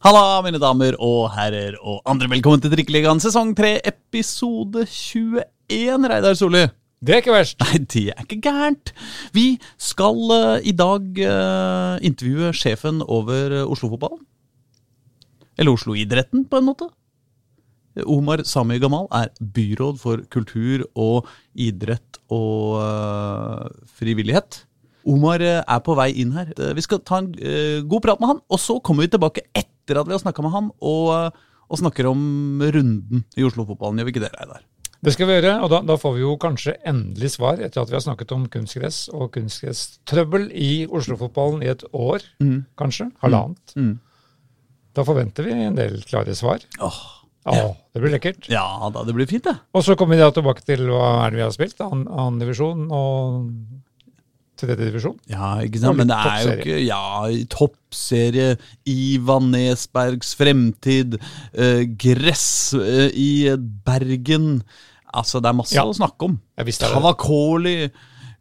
Halla, mine damer og herrer og andre. Velkommen til Trikkeligaen sesong 3, episode 21, Reidar Solli. Det er ikke verst. Nei, det er ikke gærent. Vi skal uh, i dag uh, intervjue sjefen over uh, Oslo-fotballen. Eller Oslo-idretten, på en måte. Omar Sami Gamal er byråd for kultur og idrett og eh, frivillighet. Omar eh, er på vei inn her. Eh, Vi skal ta en eh, god prat med han, og så kommer vi tilbake etter at vi har snakka med han, og, og snakker om runden i Oslo-fotballen. Gjør vi ikke det, Reidar? Det skal vi gjøre, og da, da får vi jo kanskje endelig svar etter at vi har snakket om kunstgress og kunstgresstrøbbel i Oslo-fotballen i et år, kanskje. Halvannet. Mm. Da forventer vi en del klare svar. Åh, Å, det blir lekkert. ja da, det blir fint, det. Og så kommer vi da tilbake til hva er det vi har spilt. Annen divisjon og tredje divisjon. Ja, ikke sant? Men det er jo ikke Ja, toppserie, Ivan Nesbergs fremtid, eh, gress eh, i Bergen Altså, det er masse Ja. å snakke om. Jeg visste det. Kavakoli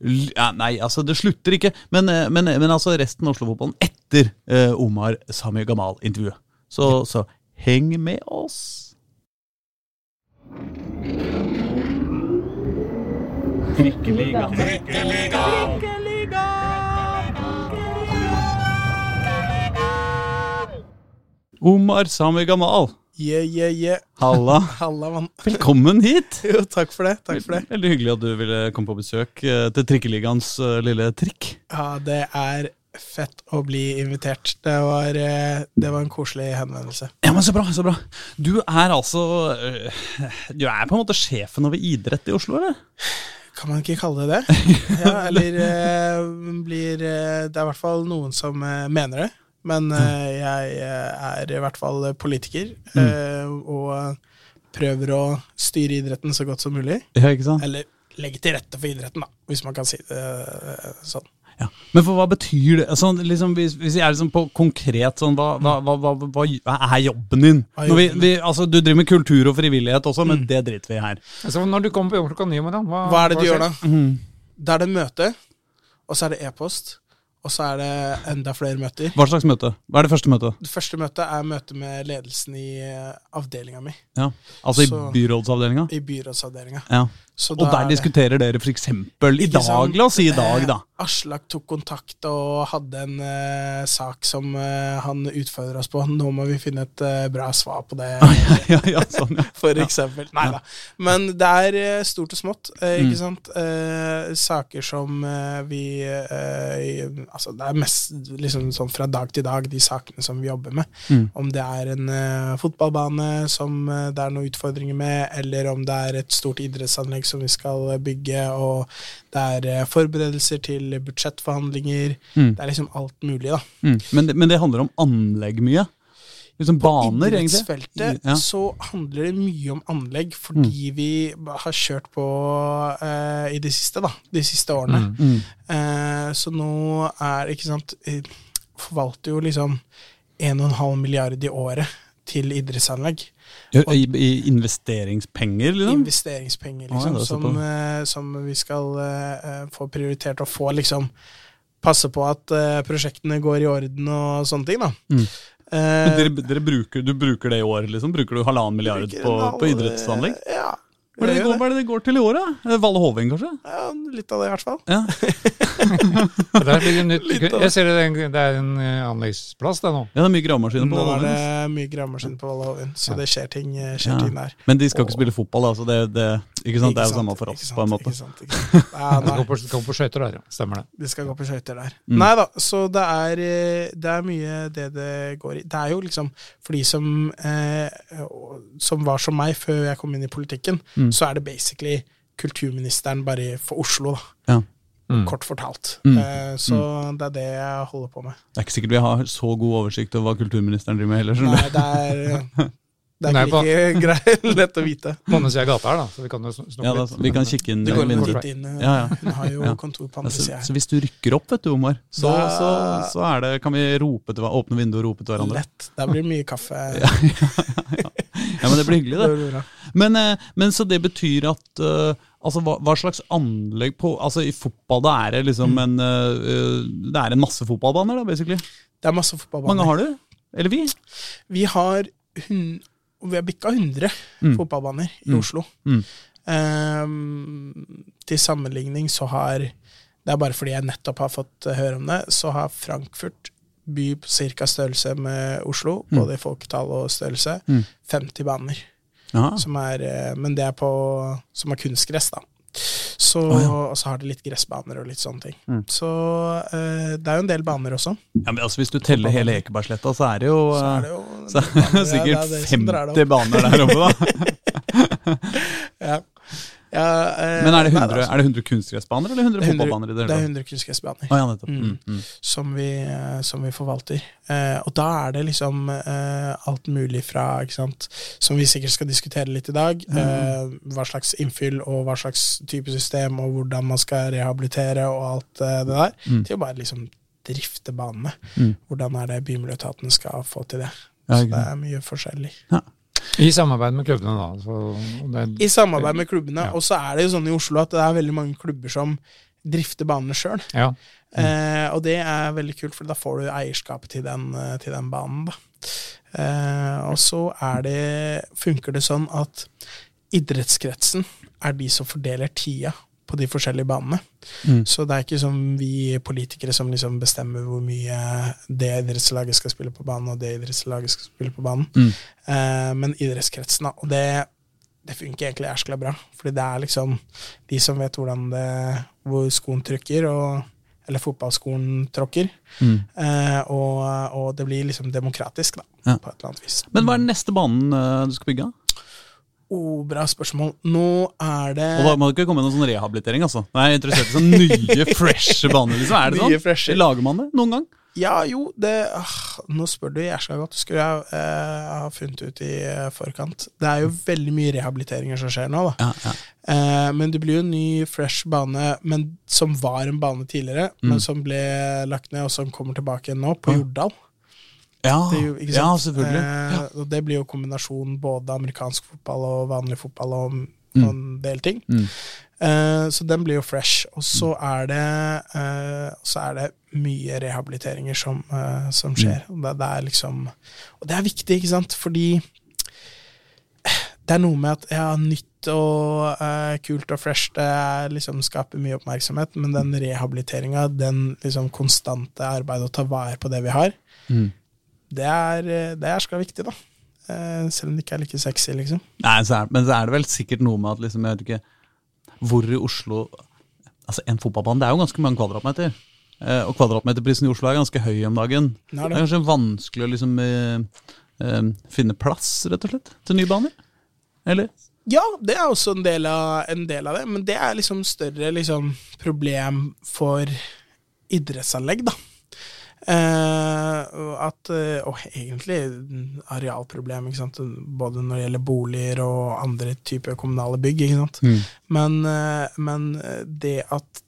L- ja, Nei, altså, det slutter ikke. Men, eh, men, men altså, resten av Oslo-fotballen etter eh, Omar Sami Gamal-intervjuet. Så, så heng med oss. Trikkeliga. Omar Sami Gamal, Yeah, yeah, yeah. halla. Halla, mann. Velkommen hit. Jo, takk for det. Takk for det. Veldig hyggelig at du ville komme på besøk eh, til Trikkeligaens eh, lille trikk. Ja, det er fett å bli invitert. Det var, eh, det var en koselig henvendelse. Ja, men Så bra. så bra. Du er altså Du er på en måte sjefen over idrett i Oslo, eller? Kan man ikke kalle det det? Ja, eller blir Det er i hvert fall noen som mener det. Men eh, jeg eh, er i hvert fall politiker, eh, og prøver å styre idretten så godt som mulig. Ja, ikke sant? Eller legge til rette for idretten, da, hvis man kan si det eh, sånn. Ja. Men for hva betyr det? Altså, liksom, hvis, hvis jeg er liksom på konkret sånn, hva, hva, hva, hva, er jobben din? Er Når vi, vi, altså, du driver med kultur og frivillighet også, men det driter vi i her. Altså, når du kommer på jobb klokka ni om morgenen, hva, Hva er det du gjør da? Mm. Da er det møte, og så er det e-post, og så er det enda flere møter. Hva slags møte? Hva er det første møtet? Det første møtet er møte med ledelsen i uh, avdelinga mi, Ja. Altså i Så- byrådsavdelinga? i byrådsavdelinga. Ja. Så Og der er diskuterer dere f.eks. i dag, la oss si i dag, da. Aslak tok kontakt og hadde en uh, sak som uh, han utfordra oss på. Nå må vi finne et uh, bra svar på det, ja, ja, sånn, ja. for eksempel. Nei da. Men det er stort og smått, ikke Mm. sant. Saker som vi Altså, det er mest liksom sånn fra dag til dag, de sakene som vi jobber med. Mm. Om det er en fotballbane som det er noen utfordringer med, eller om det er et stort idrettsanlegg som vi skal bygge, og det er forberedelser til budsjettforhandlinger. Mm. Det er liksom alt mulig, da. Mm. Men, det, men det handler om anlegg mye? Liksom baner, egentlig? idrettsfeltet Ja. så handler det mye om anlegg, fordi vi har kjørt på uh, i det siste, da. De siste årene. Mm. Eh, så nå er ikke sant Forvalter jo liksom 1,5 milliard i året til idrettsanlegg. Ja, I, I investeringspenger, liksom? Investeringspenger, liksom, Ah, som, eh, som vi skal eh, få prioritert og få liksom Passe på at eh, prosjektene går i orden og sånne ting, da. Mm. Eh, Men dere, dere bruker, du bruker det i år, liksom? Bruker du halvannen milliard på, på idrettsanlegg? Ja. Hva er, det det går, hva er det det går til i år, da? Eh, Valle Hovin, kanskje? Ja, litt av det, i hvert fall. Ja. Der ligger nytt, jeg ser det, er en- det er en eh, anleggsplass der nå. ja, det er mye gravemaskiner på Nå Valle er det mye gravemaskin på Valhallin, så Ja. det skjer ting, eh, skjer Ja. ting der. Men de skal ikke spille fotball, da, så det, det, ikke sant? det er jo samme for ikke oss, sant, på en måte. Ikke sant, ikke sant. Ja, Det nei, går på, går på skøyter der, ja. Stemmer det. de skal gå på skøyter der. Mm. Nei da, så det er, eh, det er mye det det går i. Det er jo liksom for de som, eh, som var som meg før jeg kom inn i politikken, Mm. Så er det basically kulturministeren bare for Oslo, da. Ja. Mm. Kort fortalt. Mm. Eh, så det er det jeg holder på med. Det er ikke sikkert vi har så god oversikt over hva kulturministeren driver med heller. Nei, det er, det er ikke like greit lett å vite. På andre sida av gata her, da, så vi kan jo snakke Ja, da, litt. vi kan kikke inn Det går vinduet. litt inn. eh, Ja, ja. Hun har jo Ja. kontor på andre så, sida. så hvis du rykker opp, vet du, Omar, så, Da- så, så er det, kan vi rope til, åpne vinduet og rope til hverandre. Lett. Da blir det mye kaffe. Ja, Ja, men det blir hyggelig, det. Det blir. Men, eh, men så det betyr at eh, Altså, hva, hva slags anlegg på Altså, i fotball, da er det liksom en eh, eh, Det er en masse fotballbaner, da, basically. Det er masse fotballbaner. mange har du? Eller vi? Vi har, hun, vi har bikka 100 Mm. fotballbaner i Mm. Oslo. Mm. Ehm, til sammenligning så har Det er bare fordi jeg nettopp har fått eh, høre om det, så har Frankfurt, by på ca. størrelse med Oslo, Mm. både i folketall og størrelse, Mm. 50 baner. Ja. Som er, eh, men det er på som er kunstgress, da. Så, oh, ja. Og så har de litt gressbaner og litt sånne ting. Mm. Så eh, det er jo en del baner også. ja, men altså Hvis du teller hele Ekebergsletta, så er det jo, Så er det jo så baner, sikkert det er det 50 baner der oppe, da. Ja. Ja, eh, Men er det nei, 100, altså, er 100 kunstgressbaner eller 100 det er 100 fotballbaner? det Det er hele 100 kunstgressbaner. oh, ja. Mm. Mm. Mm. som vi, eh, som vi forvalter. Eh, og da er det liksom eh, alt mulig fra, sant, som vi sikkert skal diskutere litt i dag, eh, hva slags innfyll og hva slags type system og hvordan man skal rehabilitere og alt eh, det der, Mm. til å bare liksom drifte banene. Mm. Hvordan er det bymiljøetaten skal få til det. Ja, Så det er mye forskjellig. I samarbeid med klubbene, da. Så det, I samarbeid med klubbene. Ja. Og så er det jo sånn i Oslo at det er veldig mange klubber som drifter banene sjøl. ja. Eh, og det er veldig kult, for da får du eierskapet til den, eh, til den banen. Eh, og så er det, funker det sånn at idrettskretsen er de som fordeler tida på de forskjellige banene. Mm. Så det er ikke som vi politikere som liksom bestemmer hvor mye det idrettslaget skal spille på banen, og det idrettslaget skal spille på banen. Mm. Eh, men idrettskretsen. Og det, det funker egentlig jæskla bra. Fordi det er liksom de som vet hvordan det, hvor skoen trykker, og, eller fotballskoen tråkker. Mm. Eh, og, og det blir liksom demokratisk, da, Ja. på et eller annet vis. Men hva er den neste banen eh, du skal bygge? Oh, bra spørsmål. Nå er det Og da må det ikke komme med noen sånn rehabilitering, altså. Jeg er interessert i sånn nye, freshe baner, liksom. Er det Nye, sånn? freshe. Lager man det noen gang? Ja, jo, det ah, Nå spør du jæskla godt. Skulle jeg eh, ha funnet ut i eh, forkant. Det er jo veldig mye rehabiliteringer som skjer nå, da. Ja, ja. Eh, men det blir jo en ny, fresh bane, men som var en bane tidligere, Mm. men som ble lagt ned, og som kommer tilbake igjen nå, på. Jordal. Ja, Det ja selvfølgelig. Eh, og det blir jo kombinasjon både amerikansk fotball og vanlig fotball og, Mm. og en del ting. Mm. Eh, så den blir jo fresh. Og så er det, eh, så er det mye rehabiliteringer som, eh, som skjer. Og det, det er liksom Og det er viktig, ikke sant? Fordi det er noe med at ja, nytt og uh, kult og fresh det er liksom skaper mye oppmerksomhet, men den rehabiliteringa, den liksom konstante arbeidet å ta vare på det vi har, Mm. Det er, eh, det er skal viktig, da. Eh, selv om det ikke er like sexy, liksom. Nei, så er, men så er det vel sikkert noe med at liksom, jeg vet ikke Hvor i Oslo Altså, en fotballbane, det er jo ganske mange kvadratmeter. Eh, og kvadratmeterprisen i Oslo er ganske høy om dagen. Det Det er kanskje vanskelig å liksom finne plass, rett og slett, til nye baner? Eller? Ja, det er også en del, av, en del av det, men det er liksom større liksom, problem for idrettsanlegg, da. Eh, at, eh, og egentlig arealproblem, ikke sant? både når det gjelder boliger og andre typer kommunale bygg. Ikke sant? Men, eh, men det at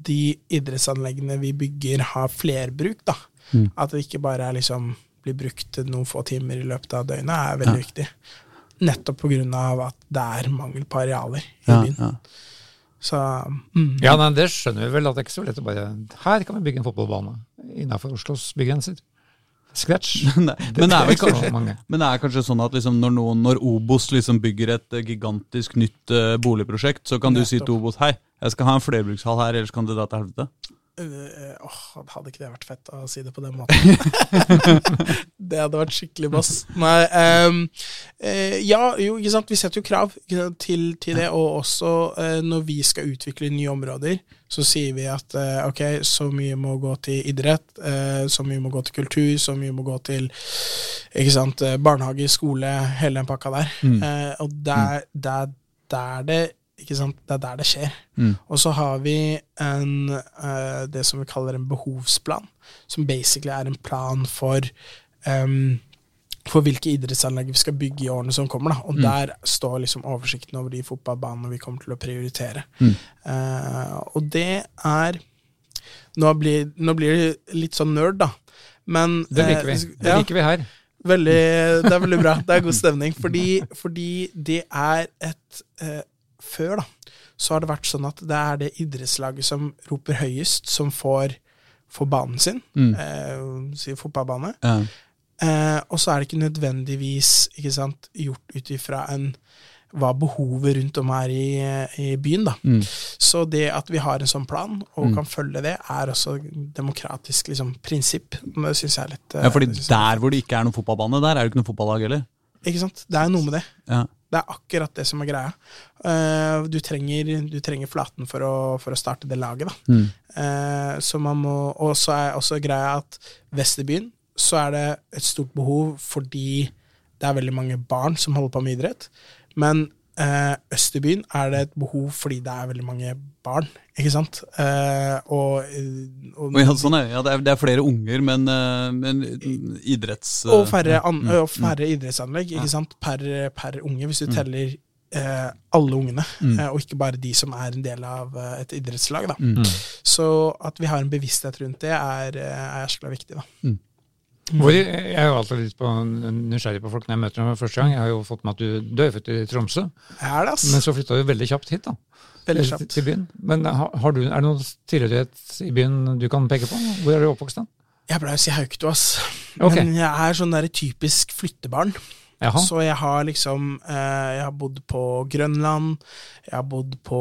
de idrettsanleggene vi bygger, har flerbruk, da. Mm. At det ikke bare er liksom blir brukt noen få timer i løpet av døgnet, er veldig Ja. viktig. Nettopp av at det er mangel på arealer i Ja, byen. ja. Så mm. Ja, nei, det skjønner vi vel, at det er ikke så lett å bare Her kan vi bygge en fotballbane innafor Oslos bygrenser. Scratch. Nei, men, det er vel kanskje, men det er kanskje sånn at liksom når, noen, når Obos liksom bygger et eh, gigantisk nytt eh, boligprosjekt, så kan du si til Obos hei, jeg skal ha en flerbrukshall her, ellers kan det dra til helvete. Øh, åh, hadde ikke det vært fett å si det på den måten? det hadde vært skikkelig bass. Nei, um, uh, ja, jo, ikke sant. Vi setter jo krav sant, til, til det, og også uh, når vi skal utvikle nye områder, så sier vi at uh, ok, så mye må gå til idrett, eh, så mye må gå til kultur, så mye må gå til ikke sant, eh, barnehage, skole, hele den pakka der. Mm. Eh, og der, der, der det ikke sant, det er der det skjer. Mm. Og så har vi en, uh, det som vi kaller en behovsplan, som basically er en plan for um, for hvilke idrettsanlegg vi skal bygge i årene som kommer. Da. Og Mm. der står liksom oversikten over de fotballbanene vi kommer til å prioritere. Mm. Uh, og det er nå blir, nå blir det litt sånn nerd, da. Men Det liker vi. eh, Det liker vi her. Veldig, det er veldig bra. Det er god stemning. Fordi, fordi det er et Før, da, så har det vært sånn at det er det idrettslaget som roper høyest, som får, får banen sin. Mm. Eh, sier fotballbane. Ja. Eh, og så er det ikke nødvendigvis ikke sant, gjort ut ifra en hva behovet rundt om er i, i byen. da. Mm. Så det at vi har en sånn plan, og Mm. kan følge det, er også demokratisk liksom, prinsipp. Det syns jeg er litt eh, Ja, fordi synes er der hvor det ikke er noen fotballbane, der er det ikke noe fotballag heller. Ikke sant? Det er noe med det. Ja. Det er akkurat det som er greia. Eh, du, trenger, du trenger flaten for å, for å starte det laget, da. Mm. Eh, så man må, og så er også greia at Vesterbyen så er det et stort behov fordi det er veldig mange barn som holder på med idrett. Men eh, Østerbyen er det et behov fordi det er veldig mange barn, ikke sant? Eh, og, og, Og ja, sånn er, ja, det, er, det er flere unger, men, eh, men idretts... og færre, an, Mm, og færre idrettsanlegg ikke sant? Per, per unge, hvis du Mm. teller eh, alle ungene, Mm. eh, og ikke bare de som er en del av eh, et idrettslag. Mm. Så at vi har en bevissthet rundt det, er, eh, er viktig. Da. Hvor, jeg er jo alltid litt på, nysgjerrig på folk når jeg møter dem første gang. Jeg har jo fått med at du, du er født i Tromsø, det, men så flytta du veldig kjapt hit. da. Veldig kjapt. til byen. Men har, du, er det noen tilhørighet i byen du kan peke på? Hvor er du oppvokst? da? Jeg pleier å si Haukto, ass. Ok. Men jeg er sånn der typisk flyttebarn. Jaha. Så jeg har liksom eh, Jeg har bodd på Grønland, jeg har bodd på,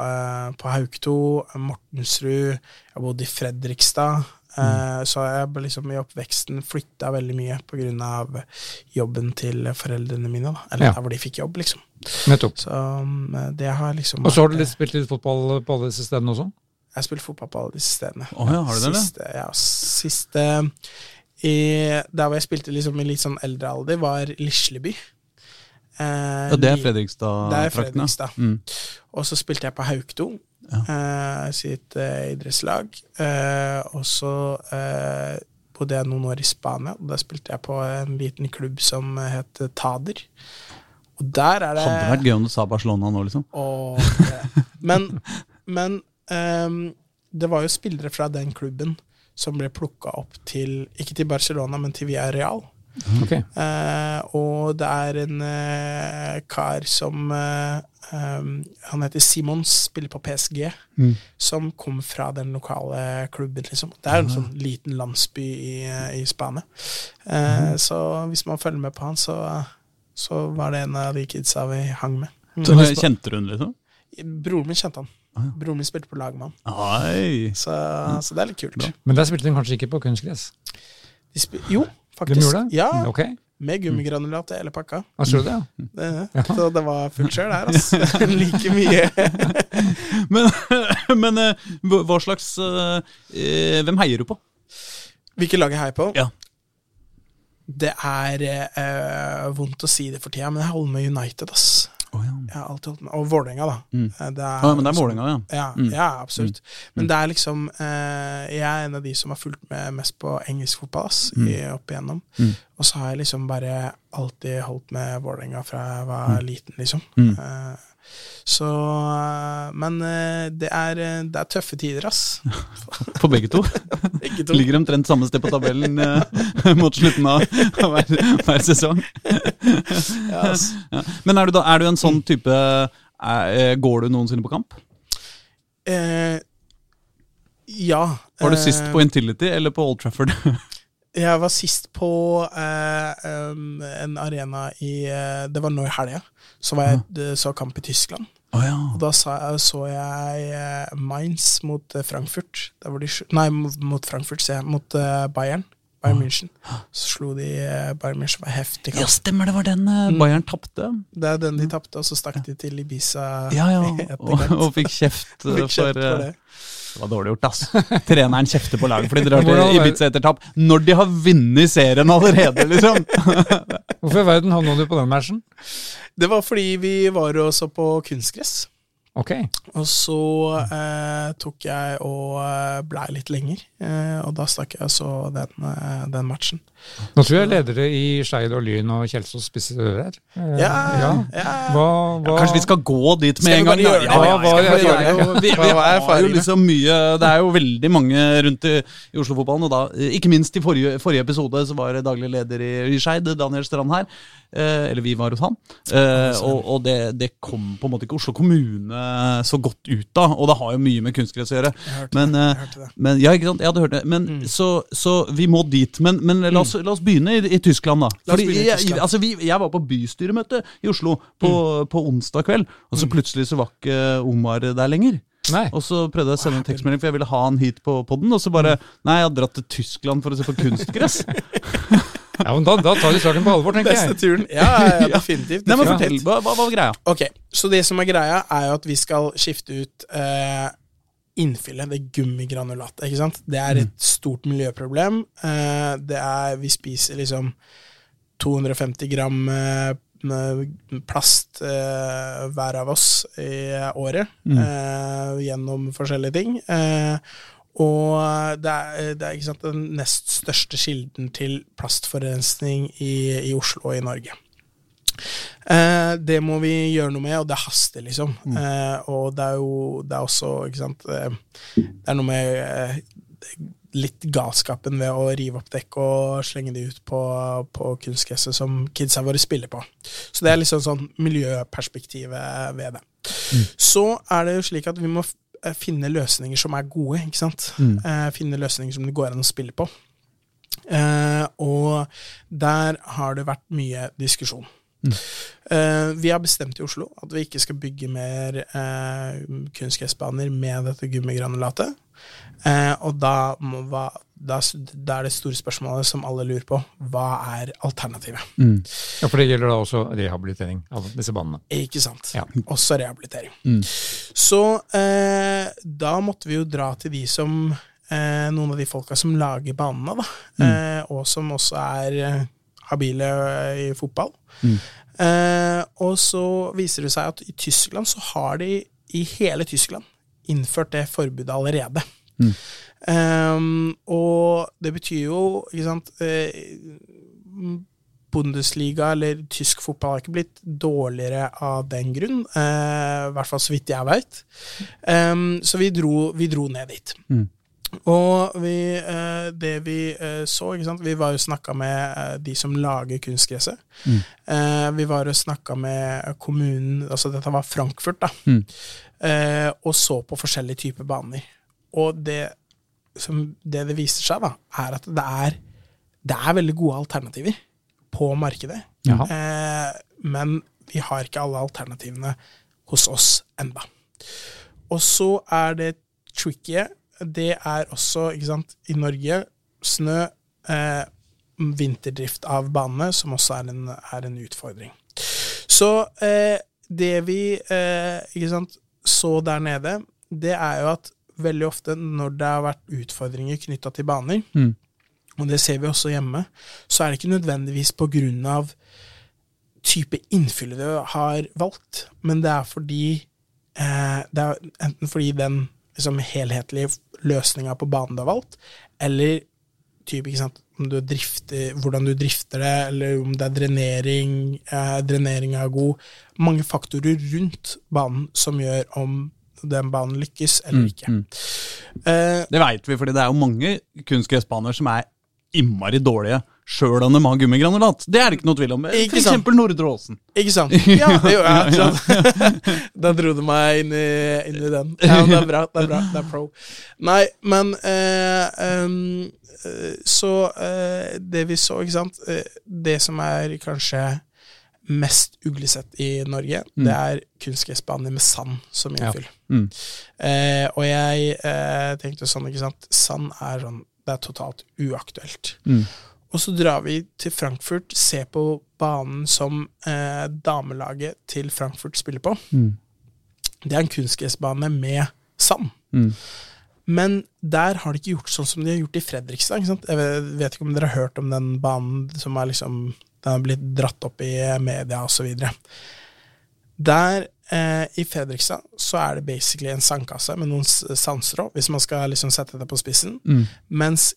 eh, på Haukto, Mortensrud, jeg har bodd i Fredrikstad. Eh, Så jeg ble liksom i oppveksten flytta veldig mye av jobben til foreldrene mine. Da. Eller Ja. der hvor de fikk jobb, liksom. Nettopp. Så um, det har liksom Og så har du litt, spilt litt fotball på alle disse stedene også? Jeg har spilt fotball på alle disse stedene. Oh, ja, har du det. Siste, ja, siste i, Der hvor jeg spilte liksom i litt sånn eldre alder, var Lisleby. Eh, Ja, det er Fredrikstad-trakten, Det er. Fredrikstad. Mm. Og så spilte jeg på Haukto, Ja. eh, sitt eh, idrettslag. Eh, og så bodde jeg noen år i Spania. og Da spilte jeg på en liten klubb som het Tader. Og der er det Hadde vært gøy om du sa Barcelona nå, liksom. og, men men um, det var jo spillere fra den klubben som ble plukka opp til Ikke til Barcelona, men til Villarreal. Ok. Eh, og det er en eh, kar som ehm, Han heter Simons, spiller på PSG, Mm. som kom fra den lokale klubben, liksom. Det er en sånn liten landsby i, i Spania. Eh, Så hvis man følger med på han, så, så var det en av de kidsa vi hang med. Så Kjente du den, liksom? Broren min kjente han. Ah, ja. Broren min spilte på lag med han. Så, så det er litt kult. Bra. Men der spilte de kanskje ikke på kunstgress? De jo, De gjorde det? Ja, okay. Med gummigranulat i hele pakka. Du det? ja? Ja. Så det var fullt kjør der, altså. like mye. Men, men eh, hva slags eh, eh, Hvem heier du på? Hvilket lag jeg heier på? Ja. Det er eh, vondt å si det for tida, men jeg holder med United, ass. Oh, ja. Jeg har alltid holdt med, Og Vålerenga, da. Mm. Det er, Ah, men det er liksom- Vålerenga, ja. Ja, Mm. ja absolutt. Mm. Men det er liksom eh, Jeg er en av de som har fulgt med mest på engelsk fotball ass, Mm. i, opp igjennom. Mm. Og så har jeg liksom bare alltid holdt med Vålerenga fra jeg var liten, liksom. Eh, så eh, Men eh, det er, eh, det er tøffe tider, ass. For begge to. Begge to. Ligger omtrent samme sted på tabellen mot slutten av, hver, hver sesong. Ja. Ja. Men er du, da, er du en sånn type er, Går du noensinne på kamp? Eh, ja. Var du sist på Intility eller på Old Trafford? Jeg var sist på eh, um, en arena i eh, Det var nå i helga. Så var jeg eh, så kamp i Tyskland. Oh, ja. Og da sa, så jeg eh, Mainz mot eh, Frankfurt. De, nei, mot, Frankfurt, sier jeg. Mot Bayern. Bayern München. Så slo de Bayern München. var heftig ja, stemmer, det var den eh, Bayern tapte. Det er den de tapte, og så stakk de til Ibiza. Ja, ja. Og, og fikk kjeft Fikk kjeft for, for det. Det var dårlig gjort, ass. Treneren kjefter på laget fordi de drar til Ibiza etter tap. Når de har vunnet serien allerede, liksom! Hvorfor i verden havna du på den matchen? Det var fordi vi var og så på kunstgress. Ok. Og så eh, tok jeg og eh, blei litt lenger, eh, og da stakk jeg og så den, eh, den matchen. Nå tror jeg ledere i Skeid og Lyn og Kjelsås spiser ører. Eh, Ja, ja. ja. Hva, hva Kanskje vi skal gå dit med en gang? gjøre det? Ja, ja, Hva ja, ja, ja, ja. Vi, vi har jo liksom mye Det er jo veldig mange rundt i, i Oslo-fotballen, og da ikke minst i forrige, forrige episode så var det daglig leder i, i Skeid, Daniel Strand her. Eh, eller vi var hos han. Eh, og og det, det kom på en måte ikke Oslo kommune så godt ut av. Og det har jo mye med kunstgress å gjøre. Jeg hørte Men, det. eh, Jeg hørte det. men ja, ikke sant? Jeg hadde hørt det. Men, Mm. så, så vi må dit. Men, men la, oss, la oss begynne i, i Tyskland, da. Fordi i jeg, Tyskland. altså, vi, jeg var på bystyremøte i Oslo på, Mm. på onsdag kveld, og så plutselig så var ikke Omar der lenger. Nei. Og så prøvde jeg å sende en tekstmelding, for jeg ville ha han hit på podden, og så bare Nei, jeg har dratt til Tyskland for å se på kunstgress. Ja, men da, da tar vi saken på alvor, tenker Beste jeg. turen. Ja, ja, definitivt. Nei, men fortell, hva, hva var greia? Ok, så det som er greia, er jo at vi skal skifte ut eh, innfyllet, det gummigranulatet. ikke sant? Det er et stort miljøproblem. Eh, det er Vi spiser liksom 250 gram eh, plast eh, hver av oss i året eh, gjennom forskjellige ting. Eh, og det er, det er sant, den nest største kilden til plastforurensning i, i Oslo og i Norge. Eh, det må vi gjøre noe med, og det haster, liksom. Eh, og det er jo det er også, ikke sant eh, Det er noe med eh, litt galskapen ved å rive opp dekk og slenge de ut på, på kunstgresset som kidsa våre spiller på. Så det er liksom sånn miljøperspektivet ved det. Så er det jo slik at vi må eh, finne løsninger som er gode, ikke sant. Eh, finne løsninger som det går an å spille på. Eh, og der har det vært mye diskusjon. Eh, vi har bestemt i Oslo at vi ikke skal bygge mer eh, kunstgressbaner med dette gummigranulatet. Eh, og da, må, hva, da, da er det store spørsmålet som alle lurer på, hva er alternativet? Ja, For det gjelder da også rehabilitering av disse banene. Ikke sant? Ja. Også rehabilitering. Så eh, da måtte vi jo dra til de som eh, Noen av de folka som lager banene, da. Eh, og som også er eh, habile eh, i fotball. Eh, og så viser det seg at i Tyskland så har de i hele Tyskland innført det forbudet allerede. Ehm, og det betyr jo, ikke sant eh, Bundesliga eller tysk fotball har ikke blitt dårligere av den grunn. eh, I hvert fall så vidt jeg veit. så vi dro, vi dro ned dit. Og vi, eh, det vi eh, så? Vi var jo snakka med eh, de som lager kunstgresset. Eh, vi var og snakka med kommunen, altså dette var Frankfurt, da. Eh, og så på forskjellige typer baner. Og det som det, det viser seg, da, er at det er, det er veldig gode alternativer på markedet. Eh, men vi har ikke alle alternativene hos oss enda. Og så er det tricky. Det er også, ikke sant, i Norge, snø, eh, vinterdrift av banene, som også er en, er en utfordring. Så eh, det vi eh, ikke sant, så der nede, det er jo at veldig ofte når det har vært utfordringer knytta til baner, og det ser vi også hjemme, så er det ikke nødvendigvis på grunn av type innfyllet du har valgt, men det er fordi eh, Det er enten fordi den liksom, helhetlige løsninga på banen du har valgt, eller type, ikke sant, du drifter, hvordan du drifter det, eller om det er drenering, eh, dreneringa er god. Mange faktorer rundt banen som gjør om den banen lykkes eller ikke. Eh, Det veit vi, fordi det er jo mange kunstgressbaner som er innmari dårlige, sjøl om de har gummigranulat. Det er det ikke noe tvil om. Ikke For eksempel Nordre Åsen. Ikke sant? Ja, det gjorde jeg. Ja, ja, ja. Da dro du meg inn i, inn i den. Ja, det er bra. Det er bra, det er pro. Nei, men eh, em, eh, Så eh, det vi så, ikke sant Det som er kanskje mest uglesett i Norge, det er kunstgressbaner med sand som innfyll. Mm. Eh, og jeg eh, tenkte sånn, ikke sant Sand er sånn Det er totalt uaktuelt. Og så drar vi til Frankfurt, ser på banen som eh, damelaget til Frankfurt spiller på. Det er en kunstgressbane med sand. Men der har de ikke gjort sånn som de har gjort i Fredrikstad. Ikke sant? Jeg vet ikke om dere har hørt om den banen som er liksom, den har blitt dratt opp i media osv. Der eh, i Fredrikstad så er det basically en sandkasse med noen sandstrå, hvis man skal liksom sette det på spissen. Mens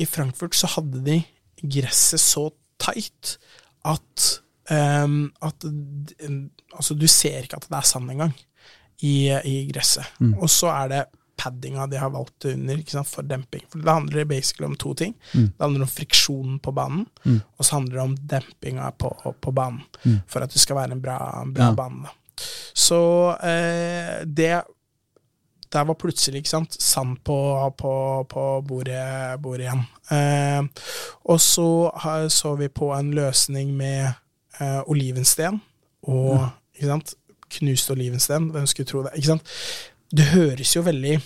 i Frankfurt så hadde de gresset så tight at, um, at Altså, du ser ikke at det er sand engang i, i gresset. Og så er det paddinga de har valgt under ikke sant, for demping. For det handler basically om to ting. Det handler om friksjonen på banen, og så handler det om dempinga på, på banen. For at det skal være en bra, bra Ja. bane. Da. Så eh, det Der var plutselig ikke sant, sand på, på, på bordet, bordet igjen. Eh, og så har, så vi på en løsning med eh, olivensten og ikke sant, knust olivensten. Hvem skulle tro det? ikke sant? Det høres jo veldig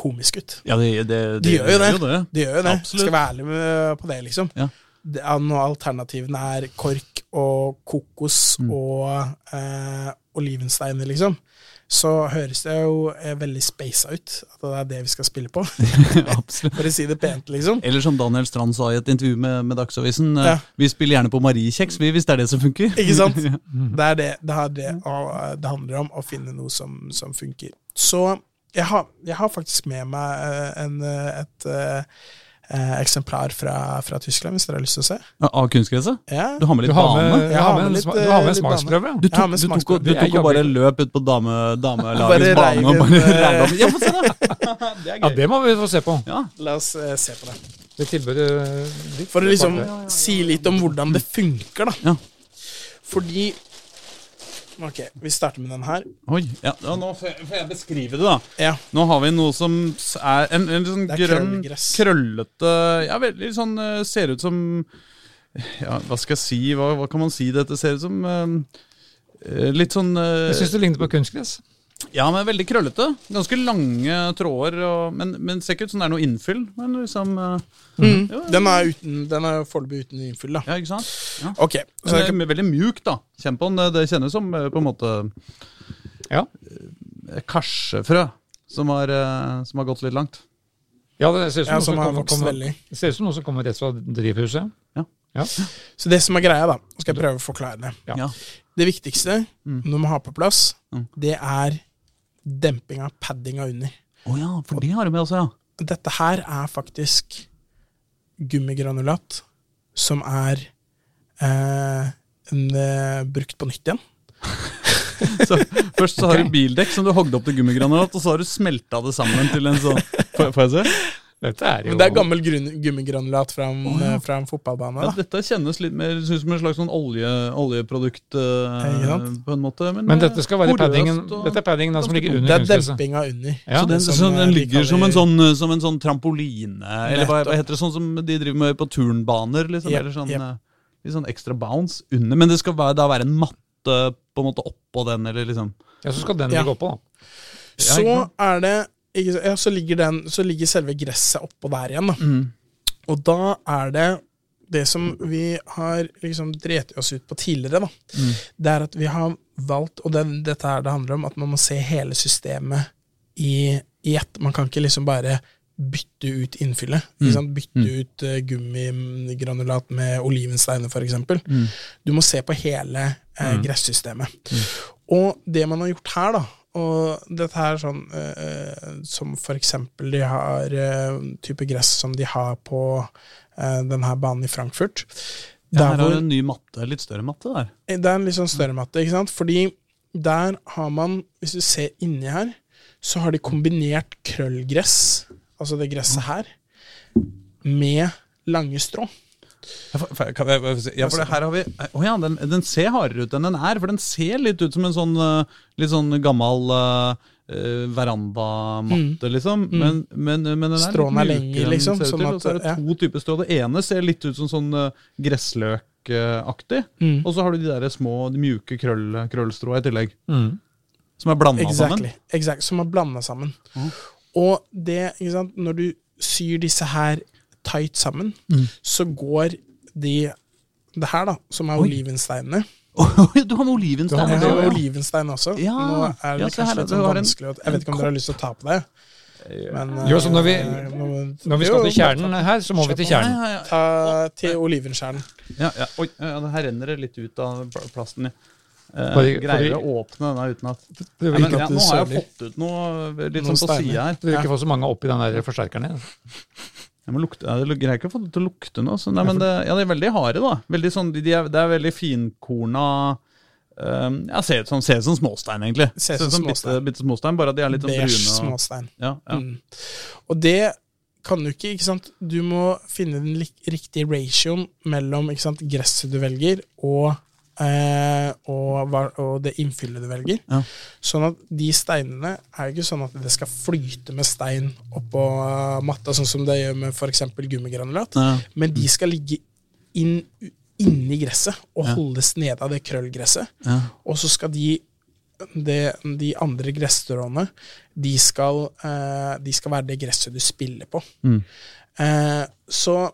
komisk ut. Ja, det, det, De gjør jo det. det. De gjør jo det. Absolutt. Skal være ærlig med, på det, liksom. Ja. Det Når alternativene er kork og kokos Mm. og eh, olivensteiner, liksom, så høres det jo eh, veldig spasa ut at det er det vi skal spille på. Absolutt. For å si det pent, liksom. Eller som Daniel Strand sa i et intervju med, med Dagsavisen, eh, Ja. vi spiller gjerne på Mariekjeks, vi, hvis det er det som funker. Ikke sant? Det er det det, er det, det handler om, å finne noe som, som funker. Så jeg har, jeg har faktisk med meg eh, en, et, et eh, eh, eksemplar fra, fra Tyskland, hvis dere har lyst til å se. Av kunstgresset? Ja. Du har med litt bane? du har med, en, du har med eh, en smaksprøve. Du tok, du tok, du tok og bare løp ut på dame, damelagets bane og bare eh, opp. Ja, få se, da! Det er Ja, det må vi få se på. Ja. La oss eh, se på det. Det tilbudet ditt. For å liksom si litt om hvordan det funker, da. Ja. Fordi Ok, vi starter med den her. Oi, ja, ja, nå får jeg, får jeg beskrive det, da. Ja. Nå har vi noe som er en, en sånn er grønn, krøllgress. krøllete Ja, veldig sånn eh, Ser ut som Ja, hva skal jeg si? Hva, hva kan man si dette ser ut som? eh, eh, litt sånn Jeg syns det ligner på kunstgress. Ja, men veldig krøllete. Ganske lange tråder. Og, men, men ser ikke ut som det er noe innfyll. Men liksom eh, Mm. Ja. Den er, uten, den er foreløpig uten innfyll, da. Ja, ikke sant? Ja. Ok, så jeg det kan, er veldig mjuk, da. Kjenn på den. Det, det kjennes som eh, på en måte Ja. eh, karsefrø som har, som har gått litt langt. ja, det ser ut som, ja, noe som kommer, ser ut som noe som kommer rett fra drivhuset. Ja. Ja. Så det som er greia, da, skal jeg prøve å forklare det. Det viktigste Mm. når man har på plass, Mm. det er dempinga, paddinga under. Å ja, for det har du med også, ja. Dette her er faktisk gummigranulat som er eh, en, eh, brukt på nytt igjen. Så Først så har du bildekk som du hogde opp til gummigranulat, og så har du smelta det sammen til en sånn får jeg se? Dette er jo Men det er gammel gummigranulat fra en, Å, ja. fra en fotballbane. Ja, dette kjennes litt mer synes, som en slags sånn olje, oljeprodukt Uh, på en måte. Men, Men eh, dette skal være paddingen, og- dette er paddingen da, som ligger under Det er dempinga under. Ja. så den, som, så eh, den ligger som en, sånn, som en sånn trampoline, eller hva, hva heter det, sånn som de driver med på turnbaner? Liksom, yep, eller sånn, eh, litt sånn ekstra bounce under. Men det skal være, da være en matte på en måte oppå den, eller liksom Ja, så skal den Ja. ligge oppå, da. Så er det ja, så, ligger den, så ligger selve gresset oppå der igjen. Da. mm. Og da er det det som vi har liksom drept oss ut på tidligere, da. Mm. Det er at vi har valgt, og det, dette her det handler om, at man må se hele systemet i, i ett. Man kan ikke liksom bare bytte ut innfyllet. Mm. Bytte Mm. ut uh, gummigranulat med olivensteiner, f.eks. Mm. Du må se på hele eh, Mm. gressystemet. Og det man har gjort her, da og dette her er sånn eh, som for eksempel de har eh, type gress som de har på eh, denne banen i Frankfurt. Ja, Der her hvor, det en ny matte, litt større matte der. det er en litt sånn større matte, ikke sant? Fordi der har man, hvis du ser inni her, så har de kombinert krøllgress, altså det gresset her, med lange strå. Ja, for, for, ja, for det her har vi Å ja, den, den ser hardere ut enn den er. For den ser litt ut som en sånn eh, litt sånn gammel uh, verandamatte, liksom. Mm. Men, men, men den er Stråene er lengre, liksom, sånn at- Og så er det to typer strå. Det ene ser litt ut som sånn uh, gressløkaktig. Mm. Og så har du de der små, de mjuke krøll, krøllstrå i tillegg. Mm. Som er blanda sammen. Exactly. som er blanda sammen. Mm. Og det, ikke sant, når du syr disse her tight sammen, Mm. så går de Det her, da, som er Oi. olivensteinene du har med Du olivenstein! har med er ja. olivenstein også. Ja. Nå er det Ja, kanskje litt sånn vanskelig Jeg vet ikke om dere har lyst til å ta på det. Men, Jo, så når vi- eh, Når vi skal til kjernen her, så må vi til kjernen. Ja, ja, ja. Ta til olivenkjernen. Ja, ja. Oi, ja, her renner det litt ut av plasten. ja. Eh, Fordi- greier fordi- å åpne denne uten at Det Nei, vil men, ja, Nå har jeg fått ut noe litt Noen sånn på sida her. du vil ikke få så mange oppi den der forsterkeren. Jeg må lukte, ja, det greier ikke å få det til å lukte noe. Så, nei, men det, ja, de er veldig harde, da. Veldig sånn, de, de er, det er veldig finkorna um, ja, Ser ut som, ser ut som småstein, egentlig. Ser ut som bitte, småstein. bitte småstein, bare at de er litt sånn Beige brune. Og, småstein. ja, ja. Mm. Og det kan du ikke, ikke sant? Du må finne den riktige ratioen mellom sant, gresset du velger, og og, og det innfyllet du velger. Ja. Sånn at de steinene er jo ikke sånn at det skal flyte med stein oppå eh, matta, sånn som det gjør med f.eks. gummigranulat. Ja. Men de skal ligge inn, inni gresset og Ja. holdes nede av det krøllgresset. Ja. Og så skal de det, de andre gresstråene de skal, eh, de skal være det gresset du spiller på. Mm. Eh, så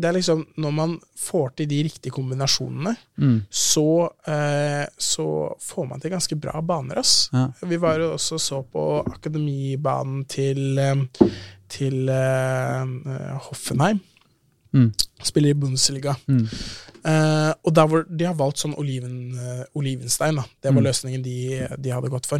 det er liksom Når man får til de riktige kombinasjonene, Mm. så, eh, så får man til ganske bra baner. Ass. Ja. Vi var jo også så på akademibanen til, eh, til eh, Hoffenheim. Mm. Spiller i Bundesliga. Mm. Eh, og der hvor de har valgt sånn oliven, eh, olivenstein. Da. Det var Mm. løsningen de, de hadde gått for.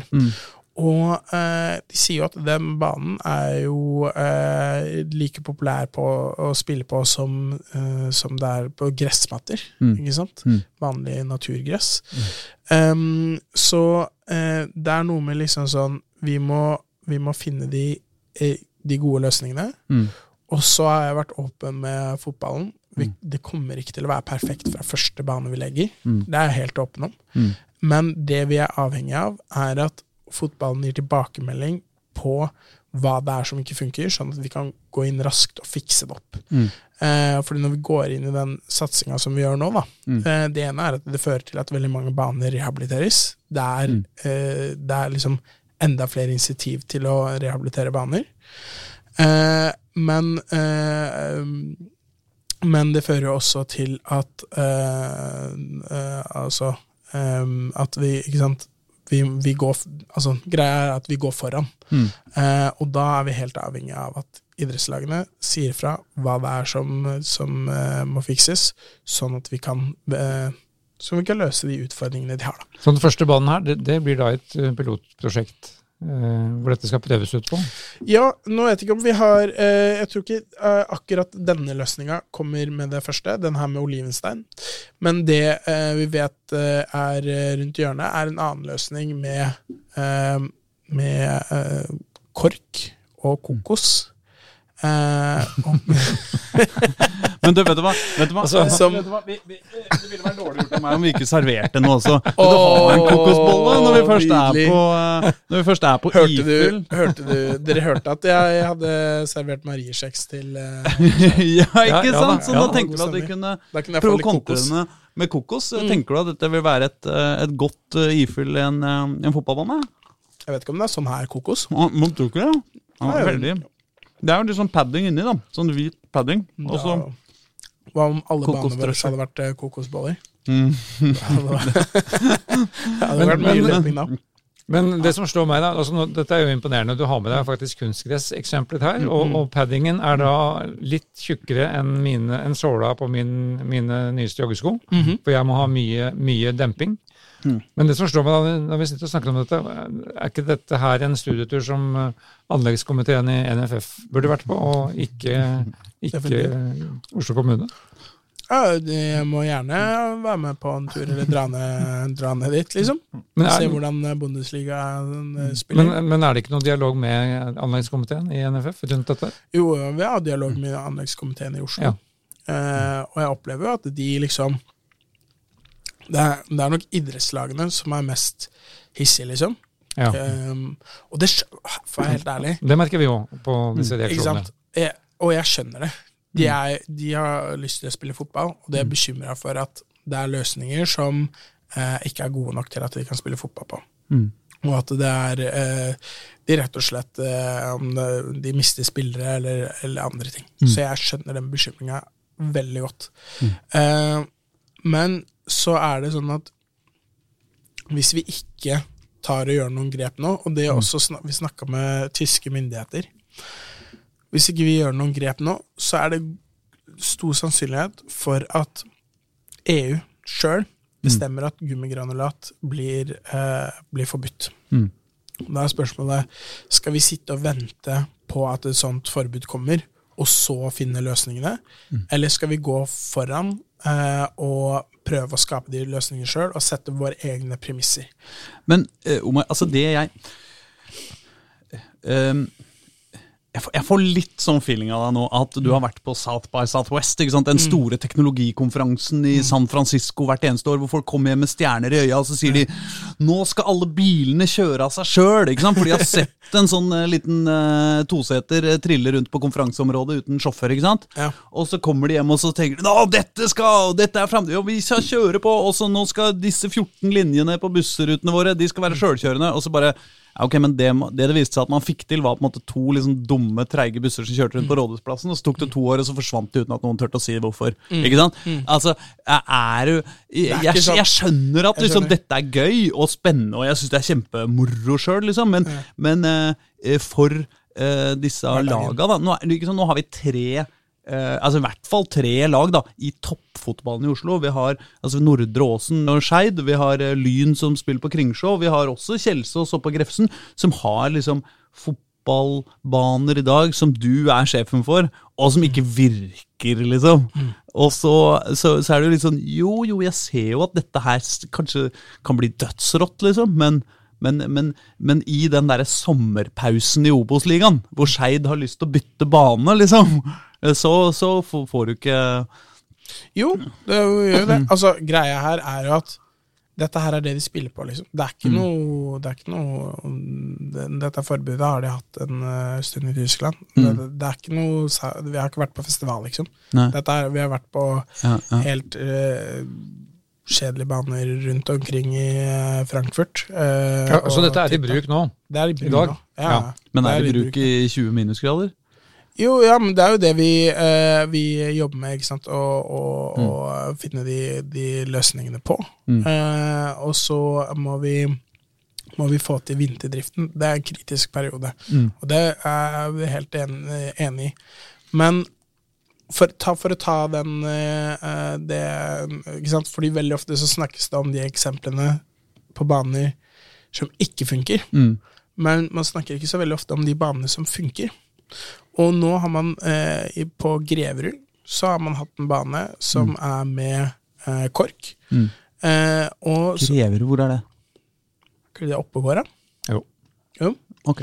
Mm. Og eh, de sier jo at den banen er jo eh, like populær på å spille på som, eh, som det er på gressmatter. Mm. Ikke sant? Mm. Vanlig naturgress. Em, så eh, det er noe med liksom sånn Vi må, vi må finne de, eh, de gode løsningene. Mm. Og så har jeg vært åpen med fotballen. Vi, Mm. Det kommer ikke til å være perfekt fra første bane vi legger. Mm. Det er jeg helt åpen om. Mm. Men det vi er avhengig av, er at fotballen gir tilbakemelding på hva det er som ikke funker, sånn at vi kan gå inn raskt og fikse det opp. Mm. Eh, fordi når vi går inn i den satsinga som vi gjør nå, da, Mm. eh, det ene er at det fører til at veldig mange baner rehabiliteres. Det er, Mm. eh, det er liksom enda flere initiativ til å rehabilitere baner. Eh, men eh, um, men det fører jo også til at eh, eh, Altså at vi Ikke sant vi, vi går, altså, greia er at vi går foran. Mm. Eh, og da er vi helt avhengig av at idrettslagene sier fra hva det er som, som eh, må fikses, sånn at vi kan eh, så vi kan løse de utfordringene de har. da. Så den første banen her, det, det blir da et eh, pilotprosjekt hvor dette skal prøves ut på? Ja, nå vet jeg ikke om vi har eh, Jeg tror ikke eh, akkurat denne løsninga kommer med det første, den her med olivenstein. Men det eh, vi vet eh, er eh, rundt hjørnet, er en annen løsning med, eh, med eh, kork og kokos. Eh, og, Men du, vet du hva? Vet du hva? Altså, som- vet du hva? Vi, vi, det ville vært dårlig gjort av meg om vi ikke serverte noe også. Vil du ha en kokosbolle når vi først er på, eh, når vi først er på hørte, ifyll? du, hørte du Dere hørte at jeg hadde servert mariekjeks til uh, ja, ikke Ja, ja da, sant? Så ja. da tenkte vi at vi kunne kunne prøve å kontre henne med kokos. Mm. Tenker du at dette vil være et, et godt uh, ifyll i en, en fotballbane? Jeg vet ikke om det er sånn her kokos. Ja, Man tror ikke det? Ja, Nei, veldig. Det er jo litt sånn padding inni, da. Sånn hvit padding. Og så Hva om alle banene våre hadde vært eh, kokosboller? mm. Det hadde vært, det hadde Men- vært mye men- løping da. Men det som slår meg da, altså nå, dette er jo imponerende. Du har med deg faktisk kunstgresseksempelet her, og, og paddingen er da litt tjukkere enn, mine, enn såla på min, mine nyeste joggesko. Mhm. For jeg må ha mye, mye demping. Mm. Men det som slår meg da, når vi sitter og snakker om dette, er ikke dette her en studietur som eh, anleggskomiteen i NFF burde vært på, og ikke, ikke Oslo kommune? Ja, jeg må gjerne være med på en tur, eller dra ned, dra ned dit, liksom. Er, Se hvordan Bundesliga eh, spiller. men, men er det ikke noe dialog med anleggskomiteen i NFF rundt dette? Jo, vi har dialog med anleggskomiteen i Oslo. Ja. Eh, og jeg opplever jo at de liksom det er, det er nok idrettslagene som er mest hissige, liksom. Ja. Um, og det For å være helt ærlig, Det merker vi òg på disse reaksjonene. Jeg, og jeg skjønner det. De, er, de har lyst til å spille fotball, og de er bekymra for at det er løsninger som eh, ikke er gode nok til at de kan spille fotball på. Mm. Og at det er eh, De rett og slett eh, om de mister spillere eller, eller andre ting. Så jeg skjønner den bekymringa veldig godt. Eh, men så er det sånn at hvis vi ikke tar og gjør noen grep nå, og det er også snak, vi snakka med tyske myndigheter Hvis ikke vi gjør noen grep nå, så er det stor sannsynlighet for at EU sjøl bestemmer at gummigranulat blir, eh, blir forbudt. Mm. Da er spørsmålet skal vi sitte og vente på at et sånt forbud kommer, og så finne løsningene? Eller skal vi gå foran eh, og prøve å skape de løsningene sjøl, og sette våre egne premisser? Men eh, Omar, altså det jeg Ehm, jeg får, jeg får litt sånn feeling av deg nå, at du har vært på South by Southwest. ikke sant? Den store teknologikonferansen i San Francisco hvert eneste år, hvor folk kommer hjem med stjerner i øya, og så sier de nå skal alle bilene kjøre av seg sjøl. For de har sett en sånn eh, liten uh, toseter eh, trille rundt på konferanseområdet uten sjåfør. ikke sant? Ja. Og så kommer de hjem og så tenker de, dette skal, dette er framtida, vi skal kjøre på, og så nå skal disse 14 linjene på bussrutene våre de skal være sjølkjørende. Og så bare ok, men det, det det viste seg at man fikk til, var på en måte to liksom dumme, treige busser som kjørte rundt på Rådhusplassen, og så tok det to år, og så forsvant de uten at noen turte å si hvorfor. Ikke sant? Altså, er du Jeg, jeg, jeg skjønner at liksom, dette er gøy og spennende, og jeg syns det er kjempemoro sjøl, liksom, men, men uh, for uh, disse laga, da nå, sånn, nå har vi tre eh, altså i hvert fall tre lag da, i toppfotballen i Oslo. Vi har altså Nordre Åsen og Skeid, vi har eh, Lyn som spiller på Kringsjå, vi har også Kjelsås og på Grefsen, som har liksom fotballbaner i dag som du er sjefen for, og som ikke virker, liksom. Og så, så, så er det jo litt sånn Jo, jo, jeg ser jo at dette her kanskje kan bli dødsrått, liksom, men men, men, men i den der sommerpausen i Obos-ligaen, hvor Skeid har lyst til å bytte bane, liksom, så, så får du ikke Jo, det gjør jo det. Altså, greia her er jo at dette her er det de spiller på, liksom. Det er ikke noe, det er ikke noe Dette forbudet har de hatt en eh, stund i Tyskland. Det, det er ikke noe Vi har ikke vært på festival, liksom. Dette er, vi har vært på Ja, ja. helt uh, kjedelige baner rundt omkring i eh, Frankfurt. Uh, Ja, så dette er i bruk nå? Det er i bruk i dag? nå. Ja, Ja. Men er det i bruk bruk i 20 minusgrader? Jo, ja, men det er jo det vi, eh, vi jobber med, ikke sant, Å og finne de, de løsningene på. Mm. Eh, og så må vi, må vi få til vinterdriften. Det er en kritisk periode, Mm. og det er vi helt en, enig i. Men for, ta, for å ta den eh, det, ikke sant, fordi veldig ofte så snakkes det om de eksemplene på baner som ikke funker. Mm. Men man snakker ikke så veldig ofte om de banene som funker. Og nå har man eh, på Greverud så har man hatt en bane som er med eh, kork. Mm. Eh, og så, hvor er det? er det da. Jo. Jo. Ok.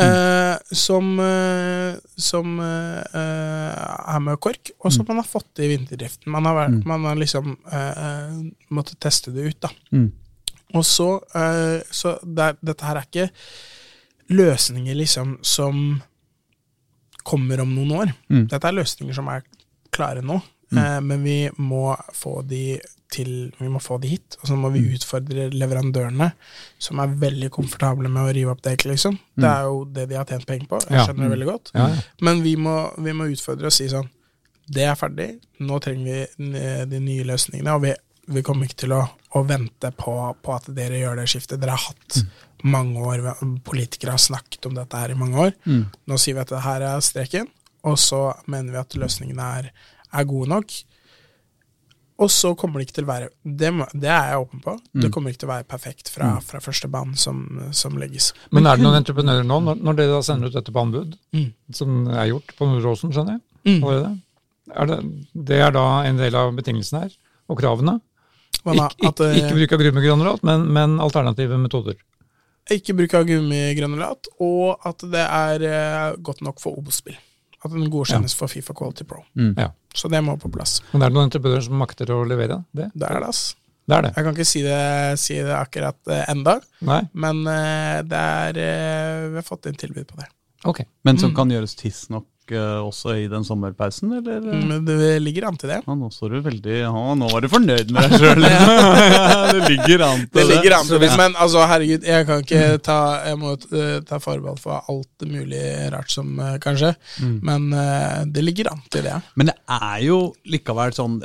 Eh, som eh, som eh, er med kork, og som man har fått i vinterdriften. Man har, vært, Mm. man har liksom eh, måttet teste det ut, da. Mm. Og så, eh, så det dette her er ikke løsninger liksom som kommer om noen år. Mm. Dette er løsninger som er klare nå, eh, men vi må få de til Vi må få de hit, og så må vi utfordre leverandørene, som er veldig komfortable med å rive opp dekk, liksom. Det er jo det de har tjent penger på, jeg skjønner det veldig godt. Ja, ja. Men vi må, vi må utfordre og si sånn Det er ferdig, nå trenger vi de nye løsningene, og vi, vi kommer ikke til å, å vente på, på at dere gjør det skiftet. Dere har hatt mange år, politikere har snakket om dette her i mange år. Mm. Nå sier vi at det her er streken, og så mener vi at løsningene er, er gode nok. Og så kommer det ikke til å være Det, det er jeg åpen på. Det kommer ikke til å være perfekt fra, fra første banen som, som legges. Men er det noen entreprenører nå, når, når dere da sender ut dette på anbud, Mm. som er gjort på Nordåsen, skjønner jeg? Mm. Er det, det er da en del av betingelsene her, og kravene? Da? Ikke, ikke, eh, ikke bruk av gummigranulat, men, men alternative metoder. Ikke bruk av gummigranulat, og at det er eh, godt nok for Obos-spill. At den godkjennes for Fifa Quality Pro. Mm. Ja. Så det må på plass. Men er det noen entreprenører som makter å levere det? Det er det, ass. Det er det. Jeg kan ikke si det, si det akkurat eh, enda, Nei? men eh, det er Vi har fått inn tilbud på det. Ok. Men som kan gjøres tidsnok uh, også i den sommerpausen, eller? Men det ligger an til det. Ja, nå står du veldig ja, Nå var du fornøyd med deg sjøl. det ligger an til Det ligger an til det, men altså, herregud, jeg kan ikke ta Jeg må eh, ta forbehold for alt mulig rart som eh, kan skje, men eh, det ligger an til det. Men det er jo likevel sånn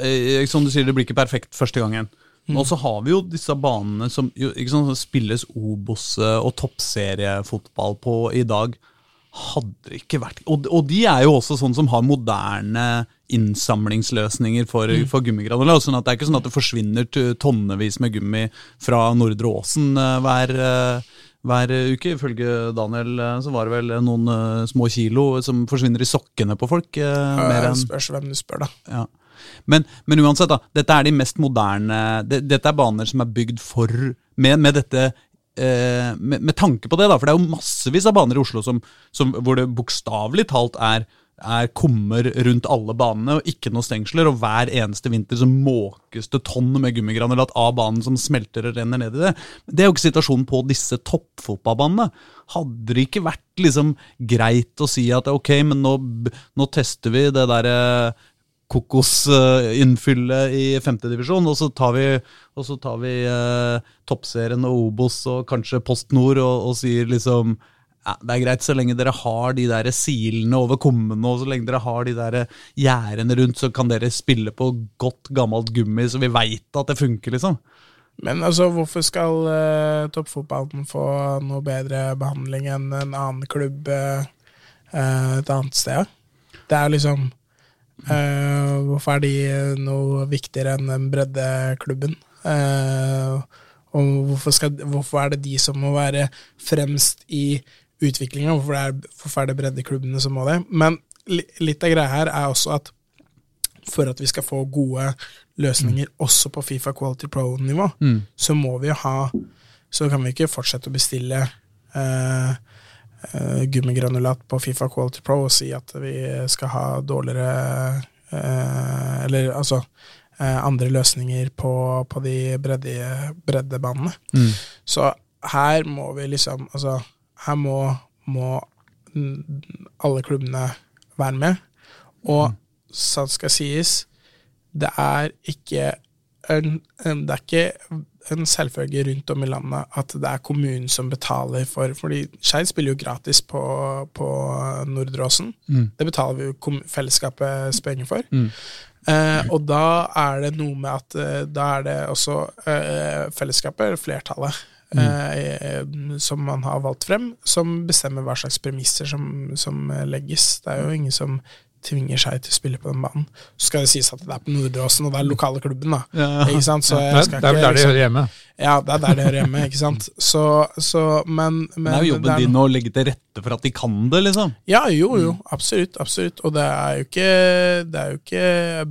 Som du sier, det blir ikke perfekt første gangen. Og så har vi jo disse banene som sant, spilles Obos og toppseriefotball på i dag. Hadde det ikke vært og, og de er jo også sånn som har moderne innsamlingsløsninger for, for gummigranulat. Sånn at det er ikke sånn at det forsvinner tonnevis med gummi fra Nordre Åsen eh, hver, eh, hver uke. Ifølge Daniel eh, så var det vel noen eh, små kilo som forsvinner i sokkene på folk. eh, mer enn spørs hvem du spør, da. ja. Men, men uansett, da. Dette er de mest moderne det, Dette er baner som er bygd for Med, med dette eh, med, med tanke på det, da, for det er jo massevis av baner i Oslo som, som, hvor det bokstavelig talt er er kummer rundt alle banene og ikke noe stengsler. Og hver eneste vinter så måkes det tonn med gummigranulat av banen som smelter og renner ned i det. Det er jo ikke situasjonen på disse toppfotballbanene. Hadde det ikke vært liksom greit å si at ok, men nå, nå tester vi det derre kokosinnfyllet i femtedivisjon, og så tar vi, så tar vi eh, toppserien og Obos og kanskje Post Nord og, og sier liksom ja, det er greit så lenge dere har de der silene over kummene, og så lenge dere har de der gjerdene rundt, så kan dere spille på godt, gammelt gummi, så vi veit at det funker, liksom. Men altså, hvorfor skal uh, toppfotballen få noe bedre behandling enn en annen klubb uh, et annet sted? Det er liksom hvorfor er de noe viktigere enn breddeklubben? Uh, og hvorfor, skal, hvorfor, er det de som må være fremst i utviklinga? Hvorfor, hvorfor, er det breddeklubbene som må det? Men litt av greia her er også at for at vi skal få gode løsninger mm. også på Fifa Quality Pro-nivå, mm. så må vi ha Så kan vi ikke fortsette å bestille uh, gummigranulat på Fifa Quality Pro og si at vi skal ha dårligere uh, Eller altså andre løsninger på, på de bredde, breddebanene. Mm. Så her må vi liksom Altså, her må, må alle klubbene være med. Og mm. sant skal sies, det er ikke en, det er ikke en selvfølge rundt om i landet at det er kommunen som betaler for fordi Skeid spiller jo gratis på, på Nordre Åsen. Mm. Det betaler vi jo fellesskapet penger for. Mm. Eh, og da er det noe med at eh, da er det også eh, fellesskapet, flertallet, mm. eh, som man har valgt frem, som bestemmer hva slags premisser som, som legges. Det er jo ingen som tvinger seg til å spille på den banen. Så skal det sies at det er på Nordåsen, og det er lokale klubben, da. Ja. Ikke sant? Så jeg skal det er vel der de hører hjemme. Ja, det er der de hører hjemme, ikke sant. Så, så men, men, Det er jo jobben er, din å legge til rette for at de kan det, liksom. Ja, jo, jo. Absolutt. absolutt. Og det er jo ikke, det er jo ikke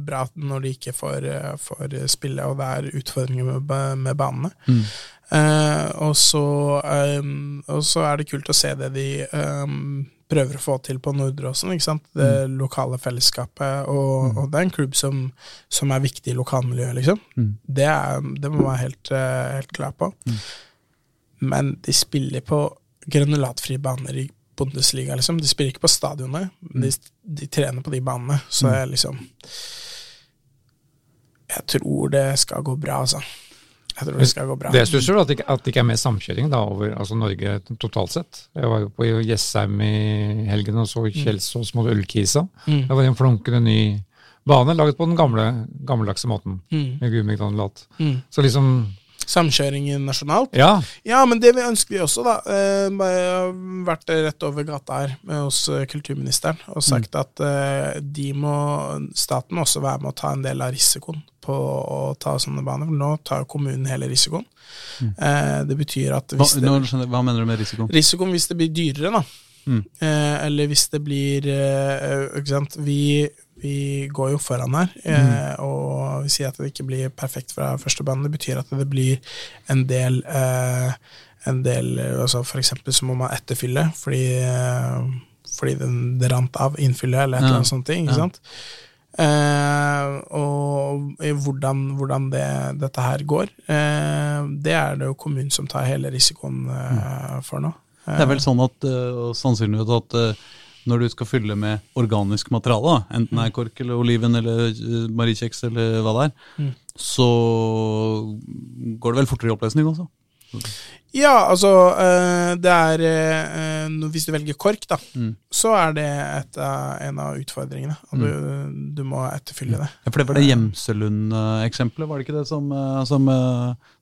bra når de ikke får, får spille, og det er utfordringer med, med banene. Mm. Uh, og, så, um, og, så, er det kult å se det de um, prøver å få til på Nordåsen. Det mm. lokale fellesskapet. Og, mm. og, det er en klubb som, som er viktig i lokalmiljøet, liksom. Mm. Det, er, det, må man være helt, uh, helt klar på. Mm. Men de spiller på granulatfrie baner i Bundesliga, liksom. De spiller ikke på stadionet. Mm. De, de, trener på de banene. Så mm. jeg liksom Jeg tror det skal gå bra, altså. Jeg tror det skal gå bra. Det stusser at, at det ikke er mer samkjøring da, over altså Norge totalt sett. Jeg var jo på Jessheim i helgen og så mm. Kjelsås mot Ullkisa. Mm. Det var en flunkende ny bane laget på den gamle, gammeldagse måten, mm. med gummigranulat. Mm. Så liksom Samkjøring nasjonalt? Ja. ja, men det vi ønsker vi også, da. Eh, jeg har vært rett over gata her med hos eh, kulturministeren og sagt mm. at eh, de må, staten må også være med å ta en del av risikoen på å ta sånne baner. For nå tar kommunen hele risikoen. Mm. Eh, det betyr at hva, det, skjønner, hva, mener du med risikoen? Risikoen hvis det blir dyrere, da. Mm. Eh, eller hvis det blir eh, Ikke sant. Vi, vi, går jo foran her, eh, mm. og vi sier at det ikke blir perfekt fra første bane. Det betyr at det blir en del eh, en del, altså For eksempel så må man etterfylle fordi, eh, fordi den, det rant av innfyllet eller et ja. eller annet sånt. Ikke ja. sant? Eh, og hvordan, hvordan det, dette her går, eh, det er det jo kommunen som tar hele risikoen eh, for nå. det er vel sånn at sannsynligvis at når du skal fylle med organisk materiale, enten det er kork eller oliven eller mariekjeks eller hva det er, mm. så går det vel fortere i oppløsning også? Ja, altså eh, det er eh, Hvis du velger KORK, da, mm. så er det et, en av utfordringene. Og du, mm. du, må etterfylle det. Ja, for Det var det Gjemselund-eksempelet, var det ikke det som, eh, som,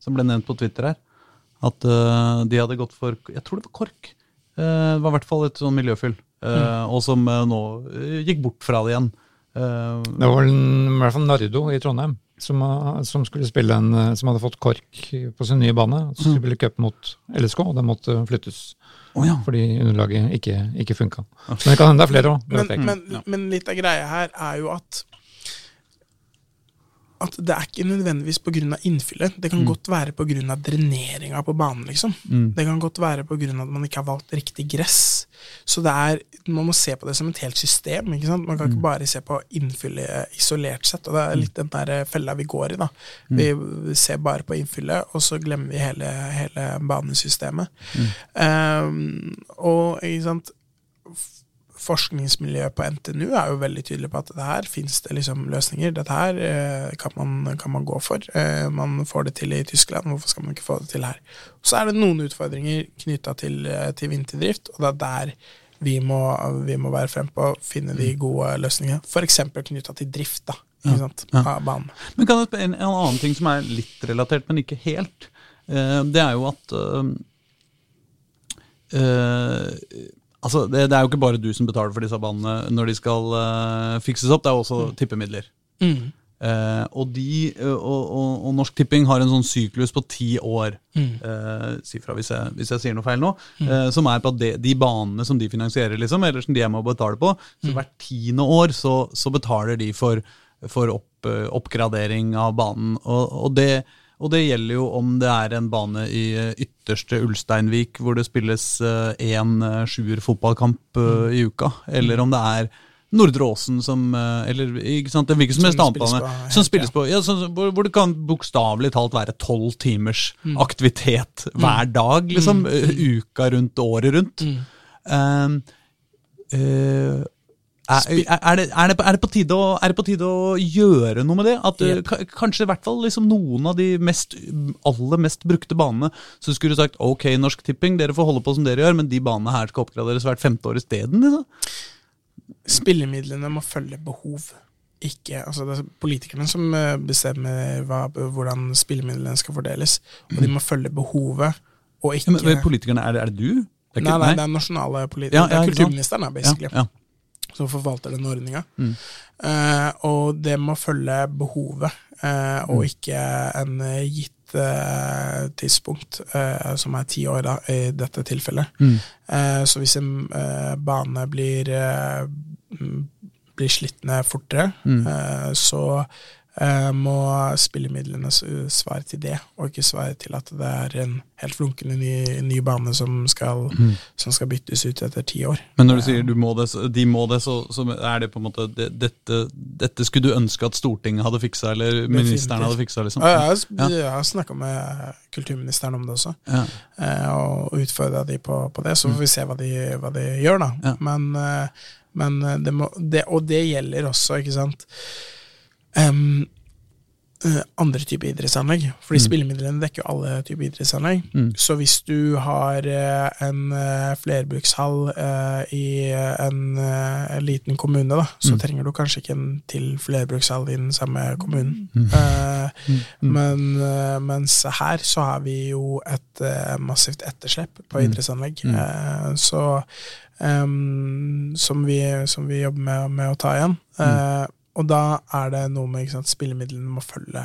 som, ble nevnt på Twitter her? At de hadde gått for Jeg tror det var KORK. det var i hvert fall et sånn miljøfyll. Mm. Og som nå gikk bort fra det igjen. det var i hvert fall Nardo i Trondheim som, som, skulle spille en, eh, som hadde fått KORK på sin nye bane. Så skulle mm. spille cup mot LSK, og den måtte flyttes. Oh, ja. Fordi underlaget ikke, ikke funka. Men det kan hende det er flere òg. Men, men, men, litt av greia her er jo at at det er ikke nødvendigvis pga. innfyllet. Det kan Mm. godt være pga. dreneringa på banen, liksom. Mm. Det kan godt være pga. at man ikke har valgt riktig gress. Så det er, man må se på det som et helt system. ikke sant? Man kan Mm. ikke bare se på innfyllet isolert sett. Og det er litt den der eh, fella vi går i. da. Mm. Vi ser bare på innfyllet, og så glemmer vi hele, hele banesystemet. Mm. Um, og ikke sant Forskningsmiljøet på NTNU er jo veldig tydelig på at det her finnes det liksom løsninger. Dette her eh, kan, man, kan man gå for. Eh, man får det til i Tyskland, hvorfor skal man ikke få det til her? Så er det noen utfordringer knytta til, eh, til vinterdrift, og det er der vi må, vi må være frempå og finne de gode løsningene. F.eks. knytta til drift da, sant? Ja. av banen. Men kan jeg en, en annen ting som er litt relatert, men ikke helt. Eh, det er jo at eh, Altså, det, det er jo ikke bare du som betaler for disse banene når de skal uh, fikses opp, det er også tippemidler. Mm. Uh, og, de, uh, og, og, Norsk Tipping har en sånn syklus på ti år. Mm. Si fra hvis jeg, hvis jeg sier noe feil nå. Eh, som er på at de, de banene som de finansierer, liksom, eller som de er med å betale på. Så hvert tiende år så, så betaler de for, for opp, oppgradering av banen. Og, og, det, og det gjelder jo om det er en bane i eh, ytterste Ulsteinvik hvor det spilles én uh, sjuer fotballkamp eh, i uka, eller om det er Nordre Åsen som eh, Eller ikke sant, det hvilken som helst annen bane som spilles på, ja, som, hvor, hvor det kan bokstavelig talt være tolv timers aktivitet hver dag, liksom. Mm. Uka rundt, året rundt. Um, eh, er, er, det, er, det, på- det tide å, er det på tide å gjøre noe med det? At Yep. Kanskje i hvert fall liksom noen av de mest, aller mest brukte banene så skulle du sagt ok, Norsk Tipping, dere får holde på som dere gjør, men de banene her skal oppgraderes hvert femte år isteden? Liksom. Spillemidlene må følge behov. Ikke, altså det er politikerne som eh, bestemmer hva, hvordan spillemidlene skal fordeles. Og de må følge behovet, og ikke Ja, men, politikerne, er det, du? Er Nei, ikke- nei, det er nasjonale politikere. Ja, ja, det er ikke kulturministeren, da, ja, basically, ja. Som forvalter den ordninga. Mm. Eh, og det må følge behovet, eh, og ikke en eh, gitt eh, tidspunkt, eh, som er ti år da, i dette tilfellet. Mm. Eh, så hvis en bane blir, mm, blir slitt ned fortere, Mm. eh, så må spillemidlene svare til det, og ikke svare til at det er en helt flunkende ny, ny bane som skal, Mm. som skal byttes ut etter ti år. Men når du sier du må det, de må det, så, så er det på en måte det, dette, dette skulle du ønske at Stortinget hadde fiksa, eller ministeren hadde fiksa? liksom? Ja, jeg har, Ja. jeg har snakka med kulturministeren om det også, Ja. eh, og utfordra de på, på det. Så får vi se hva de, hva de gjør, da. Ja. Men, eh, men det må, det, og det gjelder også, ikke sant Eh, andre typer idrettsanlegg. Fordi Mm. spillemidlene dekker jo alle typer idrettsanlegg. Mm. Så hvis du har eh, en eh, flerbrukshall i en, liten kommune, da, så Mm. trenger du kanskje ikke en til flerbrukshall i den samme kommunen. Mm. Eh, Mm. men mens her så har vi jo et massivt etterslep på Mm. idrettsanlegg. Mm. Så um, som, vi, som vi jobber med, med å ta igjen. Mm. Eh, og da er det noe med ikke sant, spillemidlene må følge,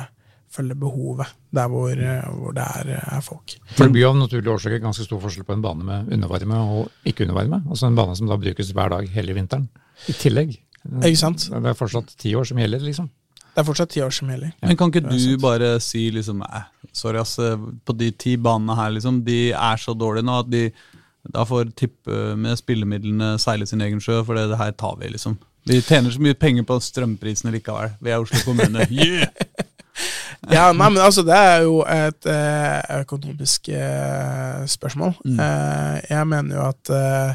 følge behovet der hvor, eh, hvor det er, er folk. For det blir av naturlige årsaker ganske stor forskjell på en bane med undervarme og ikke undervarme. Altså en bane som da brukes hver dag hele vinteren. I tillegg. Ikke sant? Det er fortsatt ti år som gjelder, liksom. Det er fortsatt ti år som gjelder. Men kan ikke du bare si liksom eh, Sorry, ass. eh, På de ti banene her, liksom, de er så dårlige nå at de da får tippe med spillemidlene seile sin egen sjø, for det, det her tar vi, liksom. Vi tjener så mye penger på strømprisene likevel. Vi er Oslo kommune. Yeah! Ja, nei, men altså, det er jo et eh, økonomisk eh, spørsmål. Mm. Eh, jeg mener jo at eh,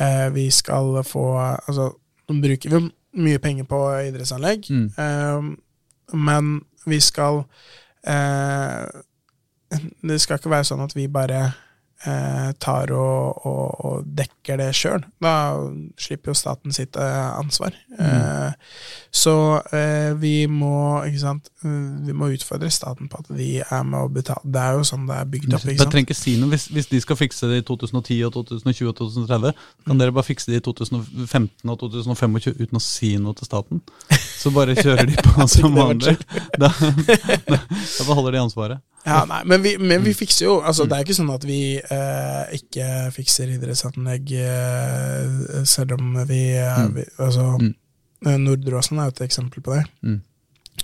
eh, vi skal få Altså, nå bruker vi mye penger på idrettsanlegg, Mm. eh, men vi skal eh, Det skal ikke være sånn at vi bare eh, tar og, og, og dekker det sjøl. Da slipper jo staten sitt eh, ansvar. Eh, så eh, vi må ikke sant, eh, vi må utfordre staten på at de er med å betale. Det er jo sånn det er bygd opp. Ikke sant? trenger ikke si noe. Hvis, hvis de skal fikse det i 2010, og 2020 og 2030, kan dere bare fikse det i 2015 og 2025 uten å si noe til staten. Så bare kjører de på som vanlig. Da, da, da beholder de ansvaret. Ja, nei, men vi, men Mm. vi fikser jo altså Det er ikke sånn at vi eh, ikke fikser idrettsanlegg eh, selv om vi, eh, Mm. vi Altså, Mm. eh, Nordre Åsen er jo et eksempel på det. Mm.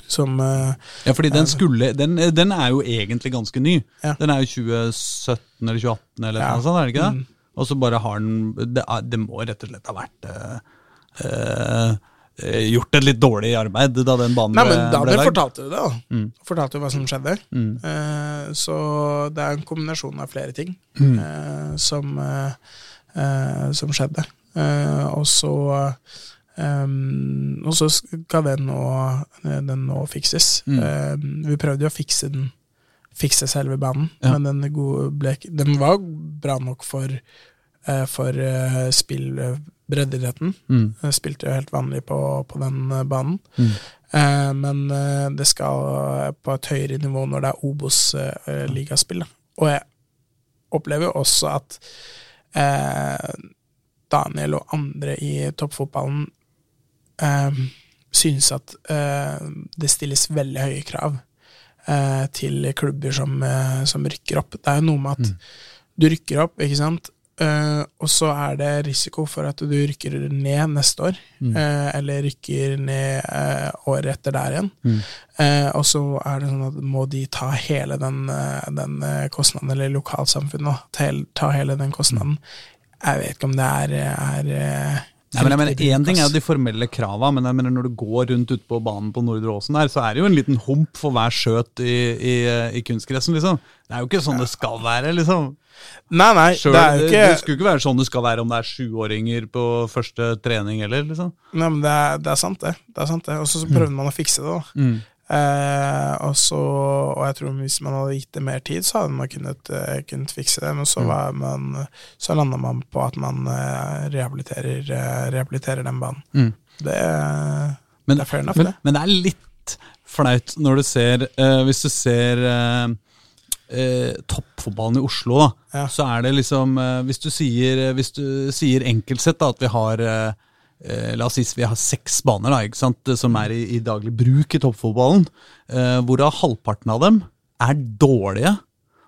Som eh, Ja, fordi den skulle Den, den er jo egentlig ganske ny. Ja. Den er jo 2017 eller 2018 eller Ja. noe sånt, er det ikke det? Mm. Og så bare har den det, det må rett og slett ha vært eh, eh, Gjort et litt dårlig arbeid da den banen Nei, ble, men da ble det lagd. fortalte det, da. Mm. Fortalte hva som skjedde. Mm. Uh, så det er en kombinasjon av flere ting Mm. uh, som, uh, eh, som skjedde. Eh, og så um, Og så skal den nå, den nå fikses. Mm. Eh, vi prøvde jo å fikse den Fikse selve banen, Ja. men den, gode ble, den var bra nok for, eh, for eh, spill eh, breddeidretten. Mm. Spilte jo helt vanlig på, på den eh, banen. Mm. Eh, men eh, det skal på et høyere nivå når det er Obos-ligaspill. og jeg opplever jo også at eh, Daniel og andre i toppfotballen eh, synes at eh, det stilles veldig høye krav eh, til klubber som, eh, som rykker opp. Det er jo noe med at du rykker opp, ikke sant, Eh, og så er det risiko for at du rykker ned neste år, Mm. uh, eller rykker ned uh, året etter der igjen. Mm. Og så er det sånn at må de ta hele den, den kostnaden, eller lokalsamfunnet, ta, hele- ta hele den kostnaden. Jeg vet ikke om det er, er Nei, men jeg mener, en Én ting er de formelle krava, men jeg mener, når du går rundt ute på banen på Nordre Åsen der, så er det jo en liten hump for hver skjøt i, i, i kunstgressen, liksom. Det er jo ikke sånn det skal være, liksom. Nei, nei, Selv, det er jo ikke det skulle ikke være sånn det skal være om det er sjuåringer på første trening heller, liksom. Nei, men det er, det er sant, det. det, er sant det. Og så så prøvde man å fikse det, da. Mm. Eh, og, så, og jeg tror hvis man hadde gitt det mer tid, så hadde man kunnet, eh, kunnet fikse det. Men så, Mm. var man, så landa man på at man eh, rehabiliterer, eh, rehabiliterer den banen. Mm. Det, Men, det er fair enough, men, det. men det er litt flaut når du ser Hvis du ser toppfotballen i Oslo, da, Ja. så er det liksom Hvis du sier, hvis du sier enkelt sett da, at vi har La oss si vi har seks baner da, som er i, i daglig bruk i toppfotballen, eh, hvorav halvparten av dem er dårlige,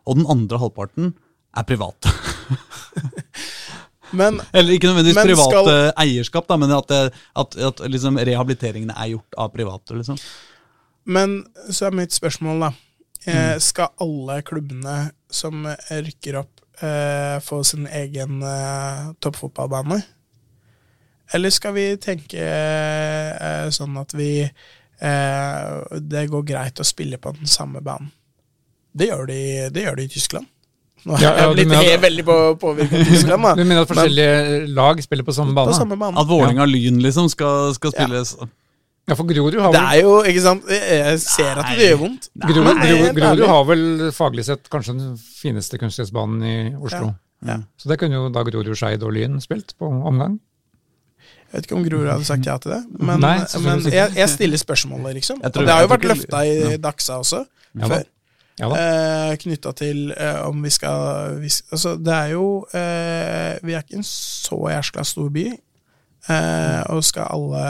og den andre halvparten er private. Men Eller ikke nødvendigvis Men privat skal- eh, eierskap, da, men at, at, at liksom, rehabiliteringene er gjort av private. liksom. Men så er mitt spørsmål, da. Eh, Mm. skal alle klubbene som eh, rykker opp, eh, få sin egen eh, toppfotballbane? Eller skal vi tenke eh, sånn at vi eh, Det går greit å spille på den samme banen? Det gjør de, det gjør de i Tyskland. Nå er Ja, ja, jeg blitt mener helt veldig på påvirket av Tyskland, da. Du mener at forskjellige lag spiller på samme bane? På samme bane. At Vålerenga-Lyn liksom skal, skal spilles Ja, for Grorud har vel Det er jo, ikke sant Jeg ser at det gjør vondt. Grorud, Men er har vel faglig sett kanskje den fineste kunstgressbanen i Oslo. Ja. Så det kunne jo da Grorud, Skeid og Lyn spilt på omgang. Jeg vet ikke om Grorud hadde sagt ja til det, men, Nei, men jeg, jeg stiller spørsmålet, liksom. Og det har jo vært løfta i ja. Daxa også, Ja da. før. Ja da. Eh, Knytta til eh, om vi skal vi, Altså, det er jo eh, Vi er ikke en så jæskla stor by, eh, og skal alle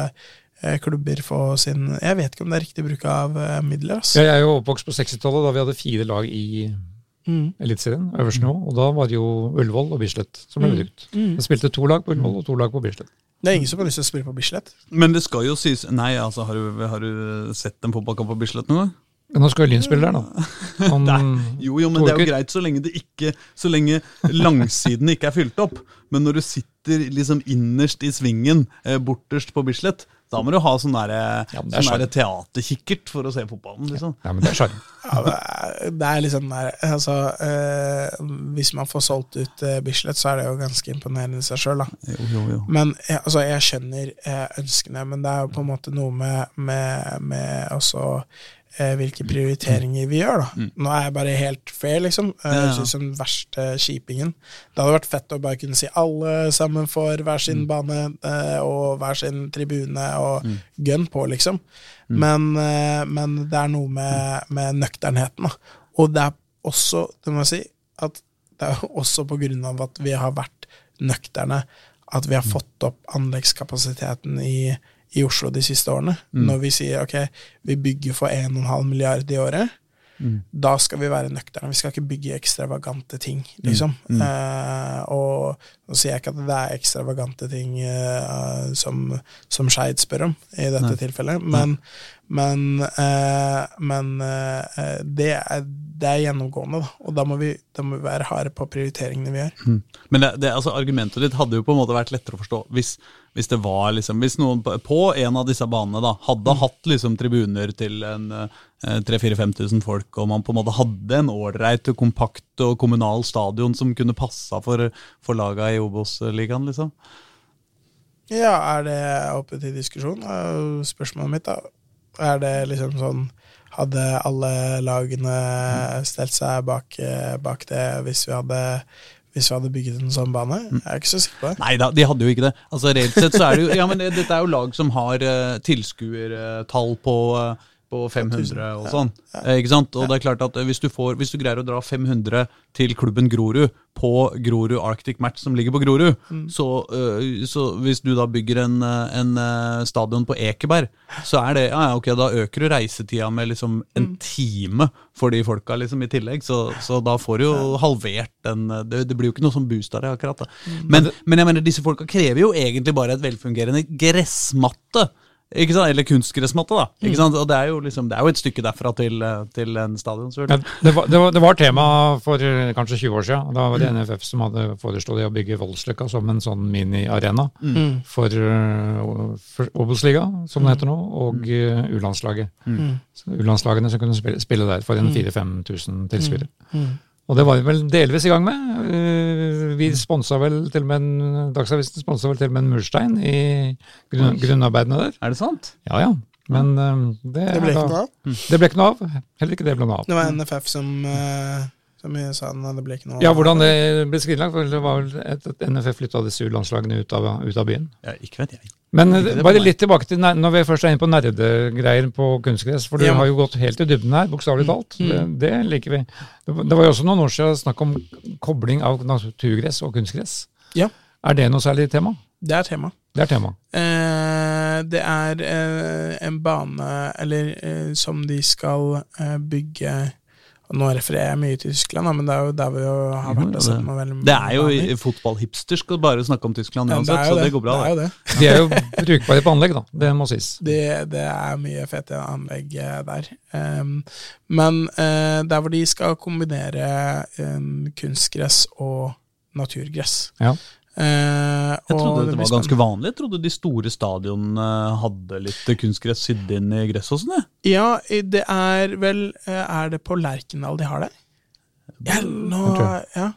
eh, klubber få sin Jeg vet ikke om det er riktig bruk av eh, midler, ass. Jeg er jo oppvokst på 60-tallet, da vi hadde fire lag i Mm. Eliteserien, øverst nå. Og da var det jo Ullevål og Bislett som ble Mm. brukt. Mm. Jeg spilte to lag på Ullevål og to lag på Bislett. Det er ingen som har lyst til å spille på Bislett. Men det skal jo sies Nei, altså, har du, har du sett en fotballkamp på Bislett nå? Men nå skal jo Lyn spille der, da. Om, Jo, jo, men det er jo greit så lenge det ikke Så lenge langsiden ikke er fylt opp. Men når du sitter liksom innerst i svingen, eh, borterst på Bislett, da må du ha sånn der, Ja, sånn teaterkikkert for å se fotballen, liksom. ja, men det er sjarm. Ja, det er- det er liksom der Altså, eh, hvis man får solgt ut eh, Bislett, så er det jo ganske imponerende i seg sjøl, da. Jo, jo, jo. Men jeg, altså, jeg skjønner eh, ønskene, men det er jo på en måte noe med, med, med også eh, hvilke prioriteringer vi gjør, da. Mm. Nå er jeg bare helt fair, liksom. Eh. Jeg synes den verste kjipingen. Det hadde vært fett å bare kunne si alle sammen får hver sin Mm. bane eh, og hver sin tribune og Mm. gun på, liksom. Men, eh, men det er noe med, med nøkternheten, da. Og det er også, det må jeg si, at det er også på grunn av at vi har vært nøkterne, at vi har fått opp anleggskapasiteten i, i Oslo de siste årene. Mm. Når vi sier ok, vi bygger for 1,5 milliard i året, da skal vi være nøkterne. Vi skal ikke bygge ekstravagante ting, liksom. Eh, og nå sier jeg ikke at det er ekstravagante ting eh, som, som Skeid spør om i dette tilfellet, men, men, eh, men det, er, det er gjennomgående, da. Og da må, vi, da må vi være harde på prioriteringene vi gjør. Men det, det, altså, argumentet ditt hadde jo på en måte vært lettere å forstå hvis, hvis det var liksom, hvis noen på, en av disse banene da, hadde hatt liksom tribuner til en eh, 3000-5000 folk, og man på en måte hadde en ålreit, kompakt og kommunal stadion som kunne passa for, for laga i Obos-ligaen, liksom. Ja, er det oppe til diskusjon? Spørsmålet mitt, da. Er det liksom sånn Hadde alle lagene stelt seg bak, eh, bak det hvis vi hadde hvis vi hadde bygget en sånn bane? Jeg er ikke så sikker på det. Nei da, de hadde jo ikke det. Altså Reelt sett så er det jo Ja, men det, dette er jo lag som har uh, tilskuertall på uh, på 500 og sånn. Eh, ikke sant? Og det er klart at hvis du, får, hvis du greier å dra 500 til klubben Grorud på Grorud Arctic Match som ligger på Grorud, så, øh, så hvis du da bygger en, en stadion på Ekeberg, så er det ja, ok, da øker du reisetida med liksom en time for de folka liksom i tillegg, så, så da får du jo halvert den det, det blir jo ikke noe sånn boost av det, akkurat. da. Men, men jeg mener, disse folka krever jo egentlig bare et velfungerende gressmatte. Ikke sant? Eller kunstgressmatte, da. Ikke sant? Og det er, jo liksom, det er jo et stykke derfra til, øh, til en stadion. Ja, det, var, det, var, det var tema for eh, kanskje 20 år siden. Da var det NFF som hadde foreslått å bygge Voldsløkka som en sånn mini-arena for, eh, for Obos-liga, som det heter nå, og eh, U-landslaget. Mm. U-landslagene som kunne spille, spille der for en 4000-5000 tilskuere. Og det var vi vel delvis i gang med. Eh, Vi sponsa vel til og med en, Dagsavisen sponsa vel til og med en murstein i grunn, grunnarbeidene der. Er det sant? Ja ja. Men eh, det, Det ble ikke noe av. Det ble ikke noe av. Heller ikke det ble noe av. Det var NFF som, eh, som sa det ble ikke noe av. Ja, hvordan det ble skrinlagt? for Det var vel et, at NFF flytta disse U-landslagene ut, av- ut av byen. Ja, ikke vet jeg. Men bare litt tilbake til når vi først er inne på nerdegreier på kunstgress. For du Ja. har jo gått helt i dybden her, bokstavelig talt. Det, det liker vi. Det, var- jo også noen år siden snakk om kobling av naturgress og kunstgress. Ja. Er det noe særlig tema? Det er tema. Det er tema. Eh, det er eh, en bane, eller eh, som de skal eh, bygge Nå refererer jeg mye til Tyskland, men det er jo der vi har vært og sett på veldig Det er jo fotballhipstersk å fotballhipster skal bare snakke om Tyskland uansett, ja, så det går bra. Det er jo det. De er jo brukbare på anlegg, da. Det må sies. Det, det er mye fete anlegg eh, der. Em, men eh, der hvor de skal kombinere em, kunstgress og naturgress. Ja. Eh, Jeg trodde det var ganske vanlig. Jeg trodde de store stadionene hadde litt kunstgress sydd inn i gress og sånn. Ja, det er vel eh, Er det på Lerkendal de har det? Ja, nå, ja.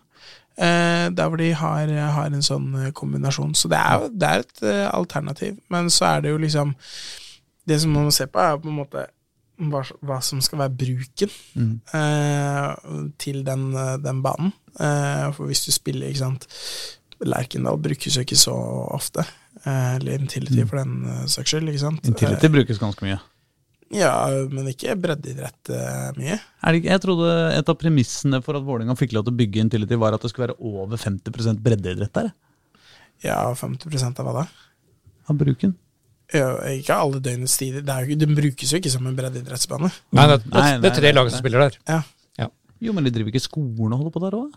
Eh, der hvor de har, har en sånn eh, kombinasjon. Så det er, det er et eh, alternativ. Men så er det jo liksom Det som man må se på, er på en måte hva, hva som skal være bruken Mm. eh, til den, den banen. Eh, for hvis du spiller, ikke sant Lerkendal brukes jo ikke så ofte. Eh, eller Intility for den eh, saks skyld. ikke sant? Intility brukes ganske mye. Ja, men ikke breddeidrett eh, mye. Er det jeg trodde Et av premissene for at Vålerenga fikk lov til å bygge Intility, var at det skulle være over 50 breddeidrett der. Ja, 50 av hva da? Av bruken. Ja, ikke alle døgnets tider. Det er jo, den brukes jo ikke som en breddeidrettsbane. Nei, det, det, det, det er tre lag som spiller der. Ja. Jo, men de driver ikke skolen og holder på der òg?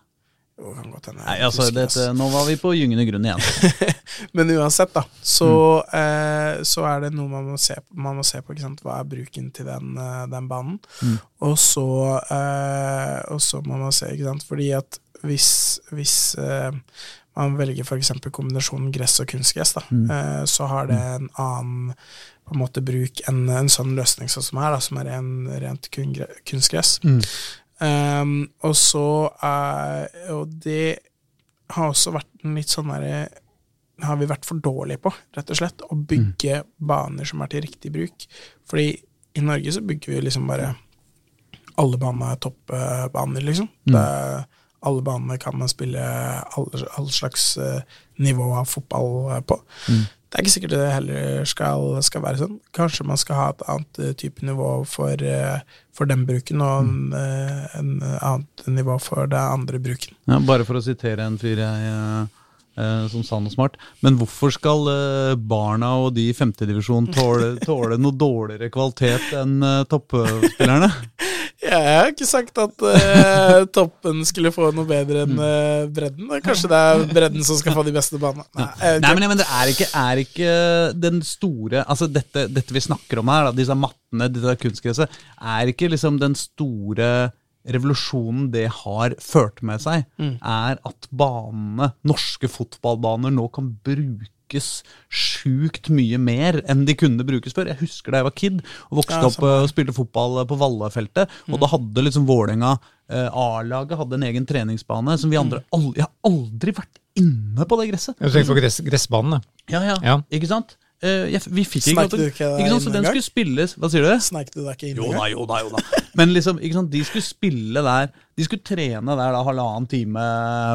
Jo, kan godt hende. Nei, altså, dette, nå var vi på gyngende grunn igjen. Men uansett, da, så, Mm. eh, så er det noe man må se på. Man må se på? Hva er bruken til den, eh, den banen. Mm. Og, så, eh, og så må man se, ikke sant. Fordi at hvis, hvis eh, man velger f.eks. kombinasjonen gress og kunstgress, da, Mm. eh, så har det en annen på en måte bruk enn en sånn løsning sånn som er, da, som er en rent kun, kunstgress. Mm. Um, og så uh, Og det har også vært en litt sånn derre Har vi vært for dårlige på, rett og slett, å bygge baner som er til riktig bruk. Fordi i Norge så bygger vi liksom bare Alle banene er toppbaner, liksom. Det er, alle banene kan man spille all, all slags uh, nivå av fotball på. på. Det er ikke sikkert det heller skal, skal være sånn. Kanskje man skal ha et annet eh, type nivå for, eh, for den bruken, og en, eh, en annet nivå for den andre bruken. Ja, bare for å sitere en fyr jeg eh, som sa noe smart. Men hvorfor skal eh, barna og de i femtedivisjon tåle, tåle noe dårligere kvalitet enn eh, toppspillerne? Jeg har ikke sagt at uh, toppen skulle få noe bedre enn uh, bredden. Kanskje det er bredden som skal få de beste banene. Nei, Nei, men, men det er ikke, er ikke den store Altså dette, dette vi snakker om her, da, disse mattene, dette kunstgresset, er ikke liksom den store revolusjonen det har ført med seg, er at banene, norske fotballbaner, nå kan brukes sjukt mye mer enn de kunne brukes før. Jeg husker da jeg var kid og vokste Ja, opp og spilte fotball eh, på Vallafeltet. Og da hadde liksom Vålerenga eh, A-laget hadde en egen treningsbane som vi andre aldri, Jeg har aldri vært inne på det gresset. Jeg tenker på gress, gressbanene. Ja, ja. Ja. Ikke sant? Eh, jeg, vi fikk ikke du ikke ikke sant, Så den skulle spilles Hva sier du? Sneik du deg ikke inn Jo da, jo da, jo da. Men liksom, ikke sant, de skulle spille der De skulle trene der da halvannen time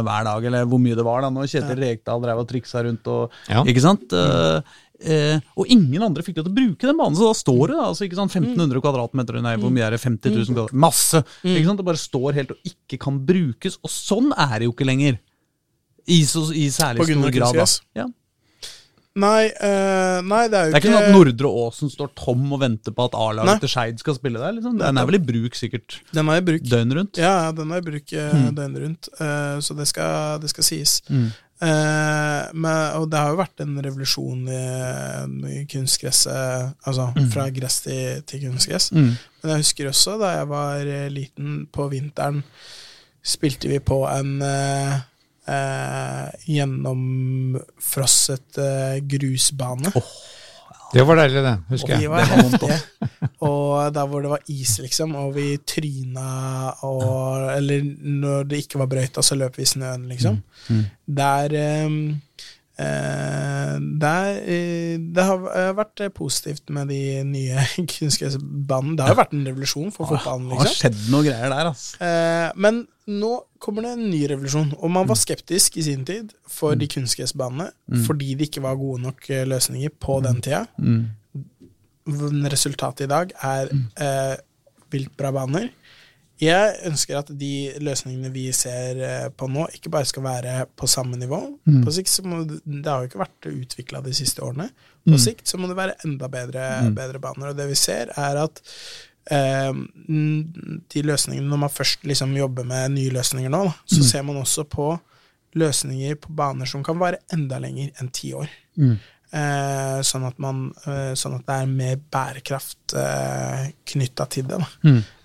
hver dag, eller hvor mye det var da når Kjetil Rekdal drev og triksa rundt og Ja. Ikke sant? Uh, eh, og ingen andre fikk lov til å bruke den banen, så da står det da, altså, ikke sant, 1500 kvadratmeter, nei, hvor mye er det, 50 000 kvadratmeter, masse! Ikke sant, Det bare står helt og ikke kan brukes, og sånn er det jo ikke lenger. I, så, i særlig stor grad. da. Ja. Nei, uh, nei, det er jo ikke Det er ikke sånn at Nordre Åsen står tom og venter på at. A-laget til Skeid skal spille der. liksom. Den er vel i bruk sikkert Den er i bruk. døgnet rundt. Ja, den er i bruk mm. døgnet rundt, Uh, så det skal, det skal sies. Mm. Uh, men, og det har jo vært en revolusjon i, i kunstgresset, altså fra gress til, til kunstgress. Mm. Men jeg husker også da jeg var liten, på vinteren spilte vi på en eh, eh, gjennomfrosset eh, grusbane. Det var deilig, det. Og Husker vi jeg. var heftige. Og der hvor det var is, liksom, og vi tryna og Eller når det ikke var brøyta, så løp vi i snøen, liksom. Eh, eh, der, eh, det har eh, vært eh, positivt med de nye kunstgressbanene. Det har jo vært en revolusjon for fotballen. Det har liksom. skjedd noen greier der. Eh, men nå kommer det en ny revolusjon. Og man var skeptisk i sin tid for de kunstgressbanene fordi det ikke var gode nok eh, løsninger på den tida. Mm. Resultatet i dag er eh, vilt bra baner. Jeg ønsker at de løsningene vi ser eh, på nå, ikke bare skal være på samme nivå. På sikt så må det, har jo ikke vært utvikla de siste årene. På sikt så må det være enda bedre, bedre baner. Og det vi ser, er at eh, mm, de løsningene Når man først liksom jobber med nye løsninger nå, så så ser man også på løsninger på baner som kan vare enda lenger enn ti år. Eh, sånn, at man, eh, sånn at det er mer bærekraft eh, knytta til det. Da.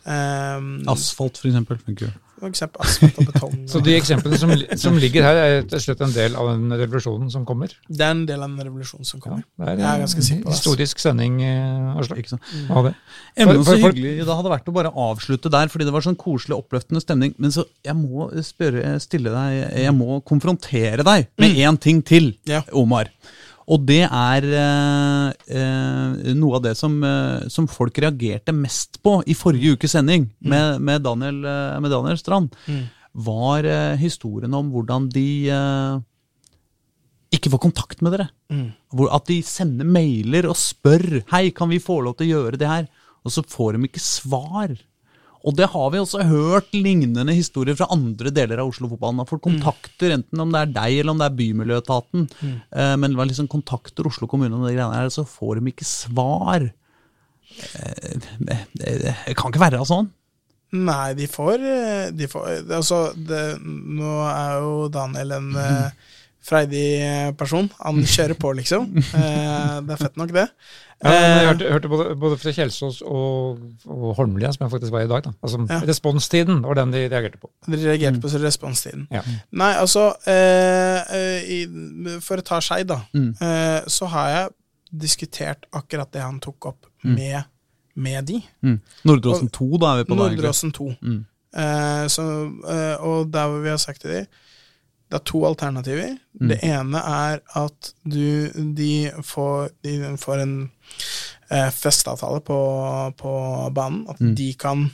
Mm. Eh, Asfalt, for eksempel. funker jo. for eksempel asfalt og betong. Så de eksemplene som, som ligger her, er rett og slett en del av den revolusjonen som kommer? det er en del av den revolusjonen som Ja, kommer. det er Jeg er ganske sikker på det, historisk sending, eh, Aslak. Ikke sant? Ha det. Enda For- så for- for- hyggelig det hadde vært å bare avslutte der, fordi det var sånn koselig, oppløftende stemning. Men så jeg må spørre, stille deg, jeg må konfrontere deg med én ting til, Ja. Omar. Og det er eh, eh, noe av det som, eh, som folk reagerte mest på i forrige ukes sending med, med, Daniel, eh, med Daniel Strand, var eh, historien om hvordan de eh, ikke får kontakt med dere. Hvor, at de sender mailer og spør Hei, kan vi få lov til å gjøre det her? Og så får de ikke svar. Og det har vi også hørt lignende historier fra andre deler av Oslo-fotballen. Folk kontakter, enten om det er deg eller om det er Bymiljøetaten, eh, men var liksom kontakter Oslo kommune om de greiene her, så får de ikke svar. Eh, det, det, det kan ikke være sånn. Nei, de får, eh, de får Altså, det, nå er jo Daniel en eh, freidig eh, person. Han kjører på, liksom. Eh, det er fett nok, det. Ja, jeg Eh, hørte, hørte både, både fra Kjelsås og, og Holmlia, som jeg faktisk var i dag. Da. Altså, Ja. Responstiden var den de reagerte på. De reagerte på responstiden. Ja. Nei, altså eh, eh, i, For å ta Skei, da. Mm. Eh, så har jeg diskutert akkurat det han tok opp med, med de. Mm. Nordre Åsen 2, da er vi på da, egentlig. Nordre-Åsen 2. Mm. Eh, så, eh, og der hvor vi har sagt til de det er to alternativer. Mm. Det ene er at du, de, får, de får en eh, festeavtale på, på banen. At Mm. de, kan,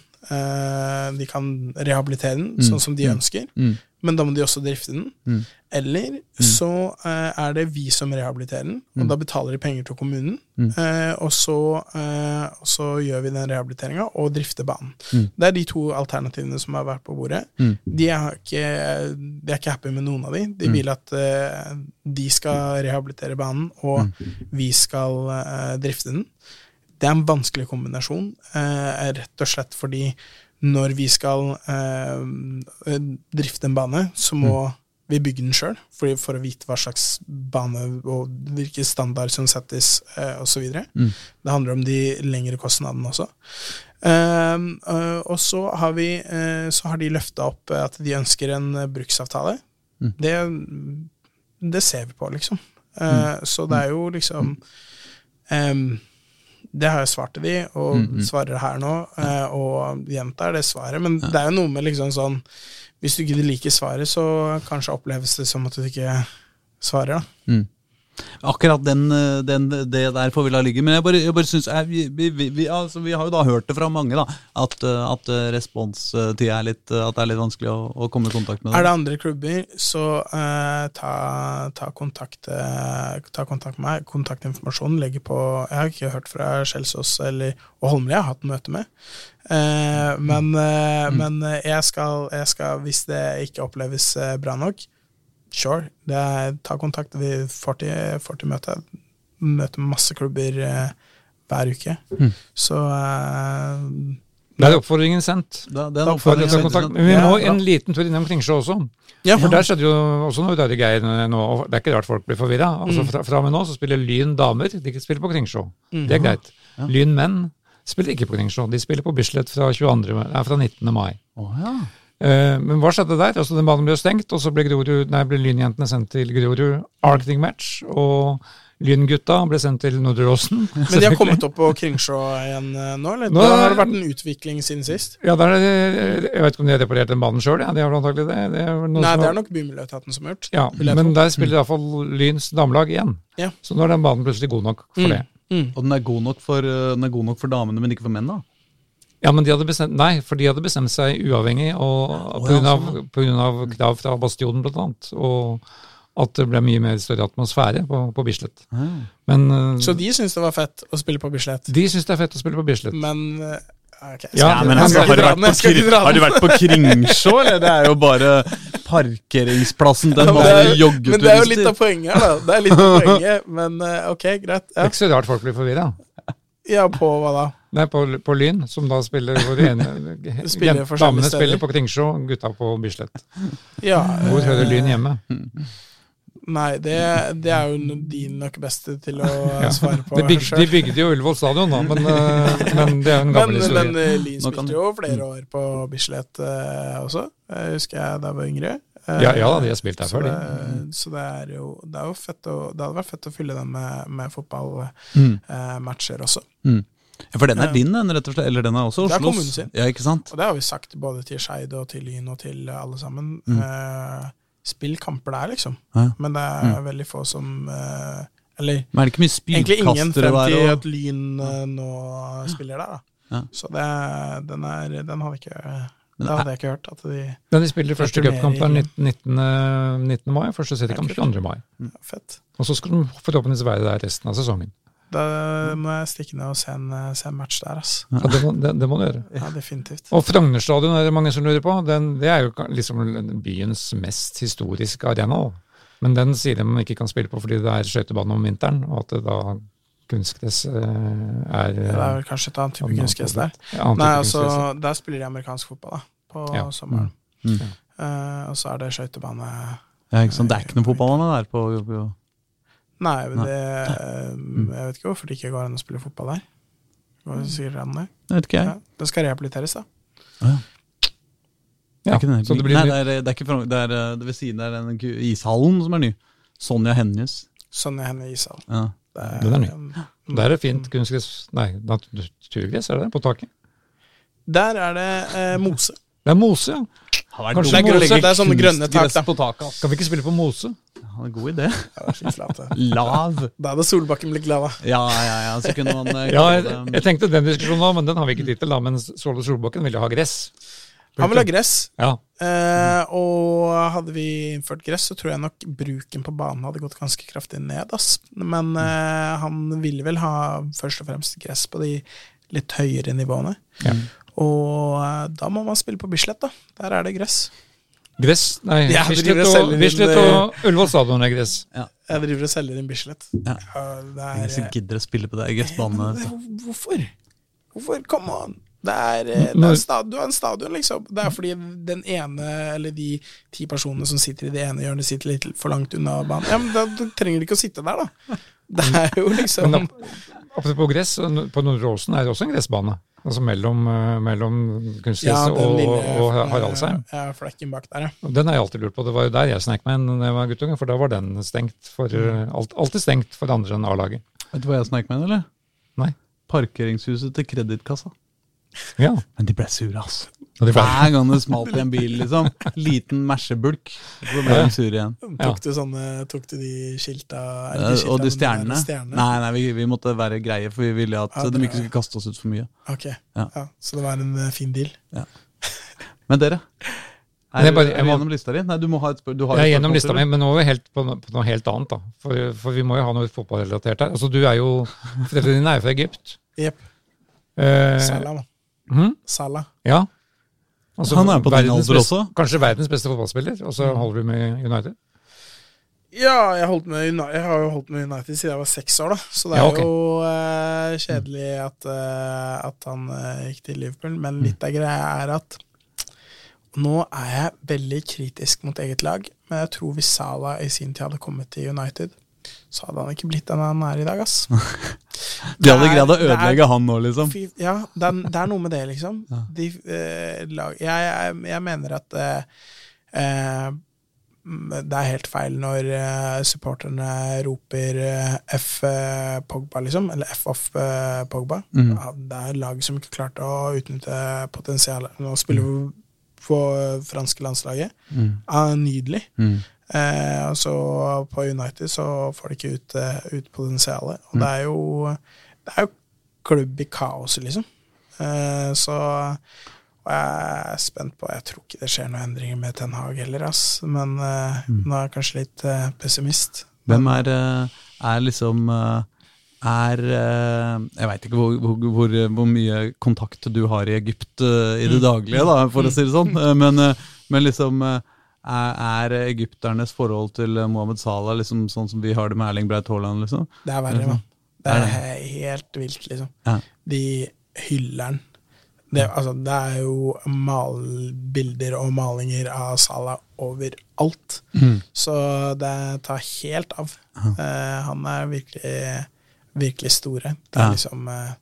de kan rehabilitere den Mm. sånn som de Mm. ønsker. Mm. Men da må de også drifte den. Mm. Eller så eh, er det vi som rehabiliterer den, og Mm. da betaler de penger til kommunen. Mm. Eh, og, så, eh, så gjør vi den rehabiliteringa og drifter banen. Mm. Det er de to alternativene som har vært på bordet. Mm. De, er ikke, de er ikke happy med noen av de. De Mm. vil at eh, de skal rehabilitere banen, og Mm. vi skal eh, drifte den. Det er en vanskelig kombinasjon, eh, rett og slett fordi når vi skal eh, drifte en bane, så må vi bygge den sjøl, for å vite hva slags bane og hvilke standard som settes, eh, osv. Mm. Det handler om de lengre kostnadene også. Eh, eh, og så har, vi, eh, så har de løfta opp at de ønsker en bruksavtale. Mm. Det, det ser vi på, liksom. Eh, Så det er jo liksom em, Det har jeg svart til de, og Mm, -hmm. svarer her nå, eh, og gjentar det svaret. Men det er jo noe med liksom sånn Hvis du ikke liker svaret, så kanskje oppleves det som at du ikke svarer, da. Mm. Akkurat den, eh, den, det der får vi la ligge. Men jeg bare, jeg bare synes, jeg, vi, vi, vi, vi, altså, vi har jo da hørt det fra mange, da, at, eh, at responstida responstid er litt eh, At det er litt vanskelig å, å komme i kontakt med Er det. andre klubber, så eh, ta, ta, kontakt, eh, ta kontakt med meg. Kontaktinformasjonen ligger på Jeg har ikke hørt fra Skjelsås eller og Holmlia, jeg har hatt møte med. Eh, men mm. men eh, jeg, skal, jeg skal, hvis det ikke oppleves eh, bra nok, sure, det er, ta kontakt. Vi får til, får til møte. Møter masse klubber eh, hver uke. Mm. Så eh, Der er oppfordringen sendt. Da, det er Da en får For oppfordring, å ta vi Men vi må ja, en liten tur innom Kringsjå også. ja, For der skjedde jo også noe rare greier nå. og Det er ikke rart folk blir forvirra. Altså, fra, fra og med nå så spiller Lyn damer, de spiller på Kringsjå. Det er greit. Ja. Lyn menn spiller ikke på Kringsjå. De spiller på Bislett fra, 22, nei, fra 19. mai. Oh, ja. Eh, men hva skjedde der? Altså Den banen ble stengt, og så ble, Grorud, nei, ble Lynjentene sendt til Grorud Arctic Match. Og Lyngutta ble sendt til Nordre Åsen. Men de har kommet opp på Kringsjå igjen eh, nå, eller? Nå da har det vært en utvikling siden sist? Ja, der er Jeg vet ikke om de har reparert den banen sjøl, ja. de har vel antagelig det. det er Nei, som det er nok Bymiljøetaten som har gjort. Ja, men der spiller iallfall Lyns damelag igjen. Ja. Så nå er den banen plutselig god nok for Mm. det. Mm. Og den er, god nok for, eh, den er god nok for damene, men ikke for menn, da? Ja, men de hadde bestemt, Nei, for de hadde bestemt seg uavhengig og oh, ja, av, på grunn av krav fra Bastionen annet. Og at det ble mye mer større atmosfære på, på Bislett. Men eh, Så de syns det var fett å spille på Bislett, de syns det er fett å spille på Bislett. men Okay, ok, Ja, men altså, skal har, du har du vært på Kringsjå, eller? Det er jo bare parkeringsplassen til Ja, en men det er- Men det er jo litt av poenget her, da. Det er litt av poenget, men eh, ok, greit. Det er ikke så rart folk blir forvirra. ja på hva da? Er på, på Lyn, som da spiller hvor ene, Spiller Damene steder. spiller på Kringsjå, gutta på Bislett. Ja, Hvor hører eh, Lyn hjemme? Nei, det, det er jo din de nok beste til å Ja. svare på De, bygde, de bygde jo Ullevål stadion, da, men, eh, men det er en en Men, gammel historie. men eh, Lyn spilte jo flere år på Bislett eh, også, jeg husker jeg da jeg var yngre. Eh, Ja, ja da, de har spilt der før, de. så det er jo, det er jo fett å, det hadde vært fett å fylle den med, med Mm. fotballmatcher også. Mm. Ja, for den er din, den, rett og slett. Eller den er også Det er kommunen sin. Ja, ikke sant? Og det har vi sagt både til Skeid og til Lyn og til alle sammen. Mm. Eh, spill kamper der, liksom. Ja. Men det er veldig få som eh, Eller Men er det ikke mye egentlig ingen frem til og... at Lyn eh, nå spiller der, da. Ja. Så det, den, er, den hadde ikke Men Det hadde jeg ikke hørt. At de Men de spiller første cupkamp der Lyn. 19, 19. mai, første seriekamp Ja, 22. mai. Fett. Og så skal de forhåpentligvis være der resten av sesongen. Da må jeg stikke ned og se en, se en match der, ass. Ja, det, må, det, det må du gjøre. Ja, definitivt. Og Frogner stadion er det mange som lurer på. Den, det er jo liksom byens mest historiske arena. Men den sier de man ikke kan spille på fordi det er skøytebane om vinteren, og at det da kunstgress eh, er Det er vel kanskje et annet type kunstgress der. Ja, Nei, altså, der spiller de amerikansk fotball, da. På Ja. sommeren. Mm. Eh, og så er det skøytebane Ja, ikke sant? Det er ikke noe fotballbane der på, på Nei, det eh, Jeg vet ikke hvorfor det ikke går an å spille fotball der. Det går sikkert an, det. Jeg vet ikke, jeg. Ja, det skal rehabiliteres, da. Det er ikke det blir Nei, det er, det er ikke fra, det er eh, det ved siden der den ishallen som er ny. Sonja Hennies. Sonja Henne Ishall. Ja. Det Den er ny. um, Der er det fint kunstgress Nei, naturgress, er det det? På taket? Der er det eh, mose. Det er mose, ja. Kanskje Det er, grønne, mose. det er sånne grønne tak, da. på taket. ass. Kan vi ikke spille på mose? Ja, det er en god idé. Lav. Da hadde Solbakken blitt glad, da. Ja, ja, ja. Så kunne man eh, Ja, jeg, jeg tenkte den diskusjonen òg, men den har vi ikke tid til. da, Men Ståle Solbakken ville ha gress. Han vil ha gress. Ja, Eh, og hadde vi innført gress, så tror jeg nok bruken på banen hadde gått ganske kraftig ned. Ass. Men eh, han ville vel ha først og fremst gress på de litt høyere nivåene. Ja. Og eh, da må man spille på Bislett, da. Der er det gress. Gress Nei, Ja, Bislett og og, Bislett og Ullevål stadion er gress. Jeg driver og selger inn Bislett. Ja. Ja, det Ingen er, som gidder å spille på det gressbanene. Eh, Hvorfor? Hvorfor? Come on! Det er, eh, det er stadion, du har en stadion, liksom. Det er fordi den ene, eller de ti personene som sitter i det ene hjørnet, sitter litt for langt unna banen. Ja, men da, du trenger de ikke å sitte der, da. Det er jo liksom Apropos gress, på Nordre Åsen er det også en gressbane. Altså mellom, mellom kunsthuset ja, og, og Haraldsheim. Ja, flekken bak der, ja. Den har jeg alltid lurt på. Det var jo der jeg snek meg da jeg var guttunge, for da var den stengt for, Mm. alt, alltid stengt for andre enn A-laget. Vet du hva jeg snek meg inn, eller? Nei. Parkeringshuset til kredittkassa. Ja. Men de ble sure, altså. Hver gang det smalt i en bil, liksom. Liten mersebulk. Så ble de sure igjen. Ja. Tok du sånne Tok du de skilta skilta, og de stjernene. stjernene? Nei, nei, vi, vi måtte være greie, for vi ville at Ja, de ikke skulle kaste oss ut for mye. Ok, Ja. ja. Så det var en eh, fin deal. Men dere? Men Er, jeg er du gjennom lista di? Nei, du må ha et spørsmål. Jeg er gjennom lista mi, men nå er vi helt på, på noe helt annet. da. For, for vi må jo ha noe fotballrelatert her. Altså, Du er jo Foreldrene dine er jo fra Egypt. Jepp. Eh, hm? Salah. Ja. Altså, Han er på din alder også. Kanskje verdens beste fotballspiller, og så holder du med United? Ja, jeg, holdt med, United, jeg har jo holdt med United siden jeg var seks år, da. Så det er Ja, okay. jo eh, kjedelig at, eh, at han eh, gikk til Liverpool. Mm. Men litt av greia er at nå er jeg veldig kritisk mot eget lag. Men jeg tror hvis Salah i sin tid hadde kommet til United, så hadde han ikke blitt den han er i dag, ass. De hadde greid å ødelegge er- han nå, liksom. Ja, det er, det er noe med det, liksom. Ja. De, eh, lag, jeg, jeg, jeg mener at eh, eh, det er helt feil når eh, supporterne roper eh, F eh, Pogba, liksom. Eller F off Pogba. Mm. Ja, det er lag som ikke klarte å utnytte potensialet. Nå spiller vi på franske landslaget. Mm. Ja, nydelig. Mm. Eh, så på United så får de ikke ut, eh, ut potensialet. Og Mm. det er jo Det er jo klubb i kaoset, liksom. Eh, så og jeg er spent på Jeg tror ikke det skjer noen endringer med Ten Hag heller, ass. Men eh, Mm. nå er jeg kanskje litt eh, pessimist. Hvem er, eh, er liksom Er Jeg veit ikke hvor, hvor, hvor, mye kontakt du har i Egypt i det daglige, da, for å si det sånn. Men, men liksom er, er egypternes forhold til Mohammed Salah liksom sånn som vi har det med Erling Braut Haaland? Liksom? Det er verre, mann. Det Er helt vilt, liksom. Ja. De hyller den. Det, altså, det er jo malbilder og malinger av Salah overalt. Mm. Så det tar helt av. Uh, han er virkelig, virkelig store. Det er Ja. liksom en,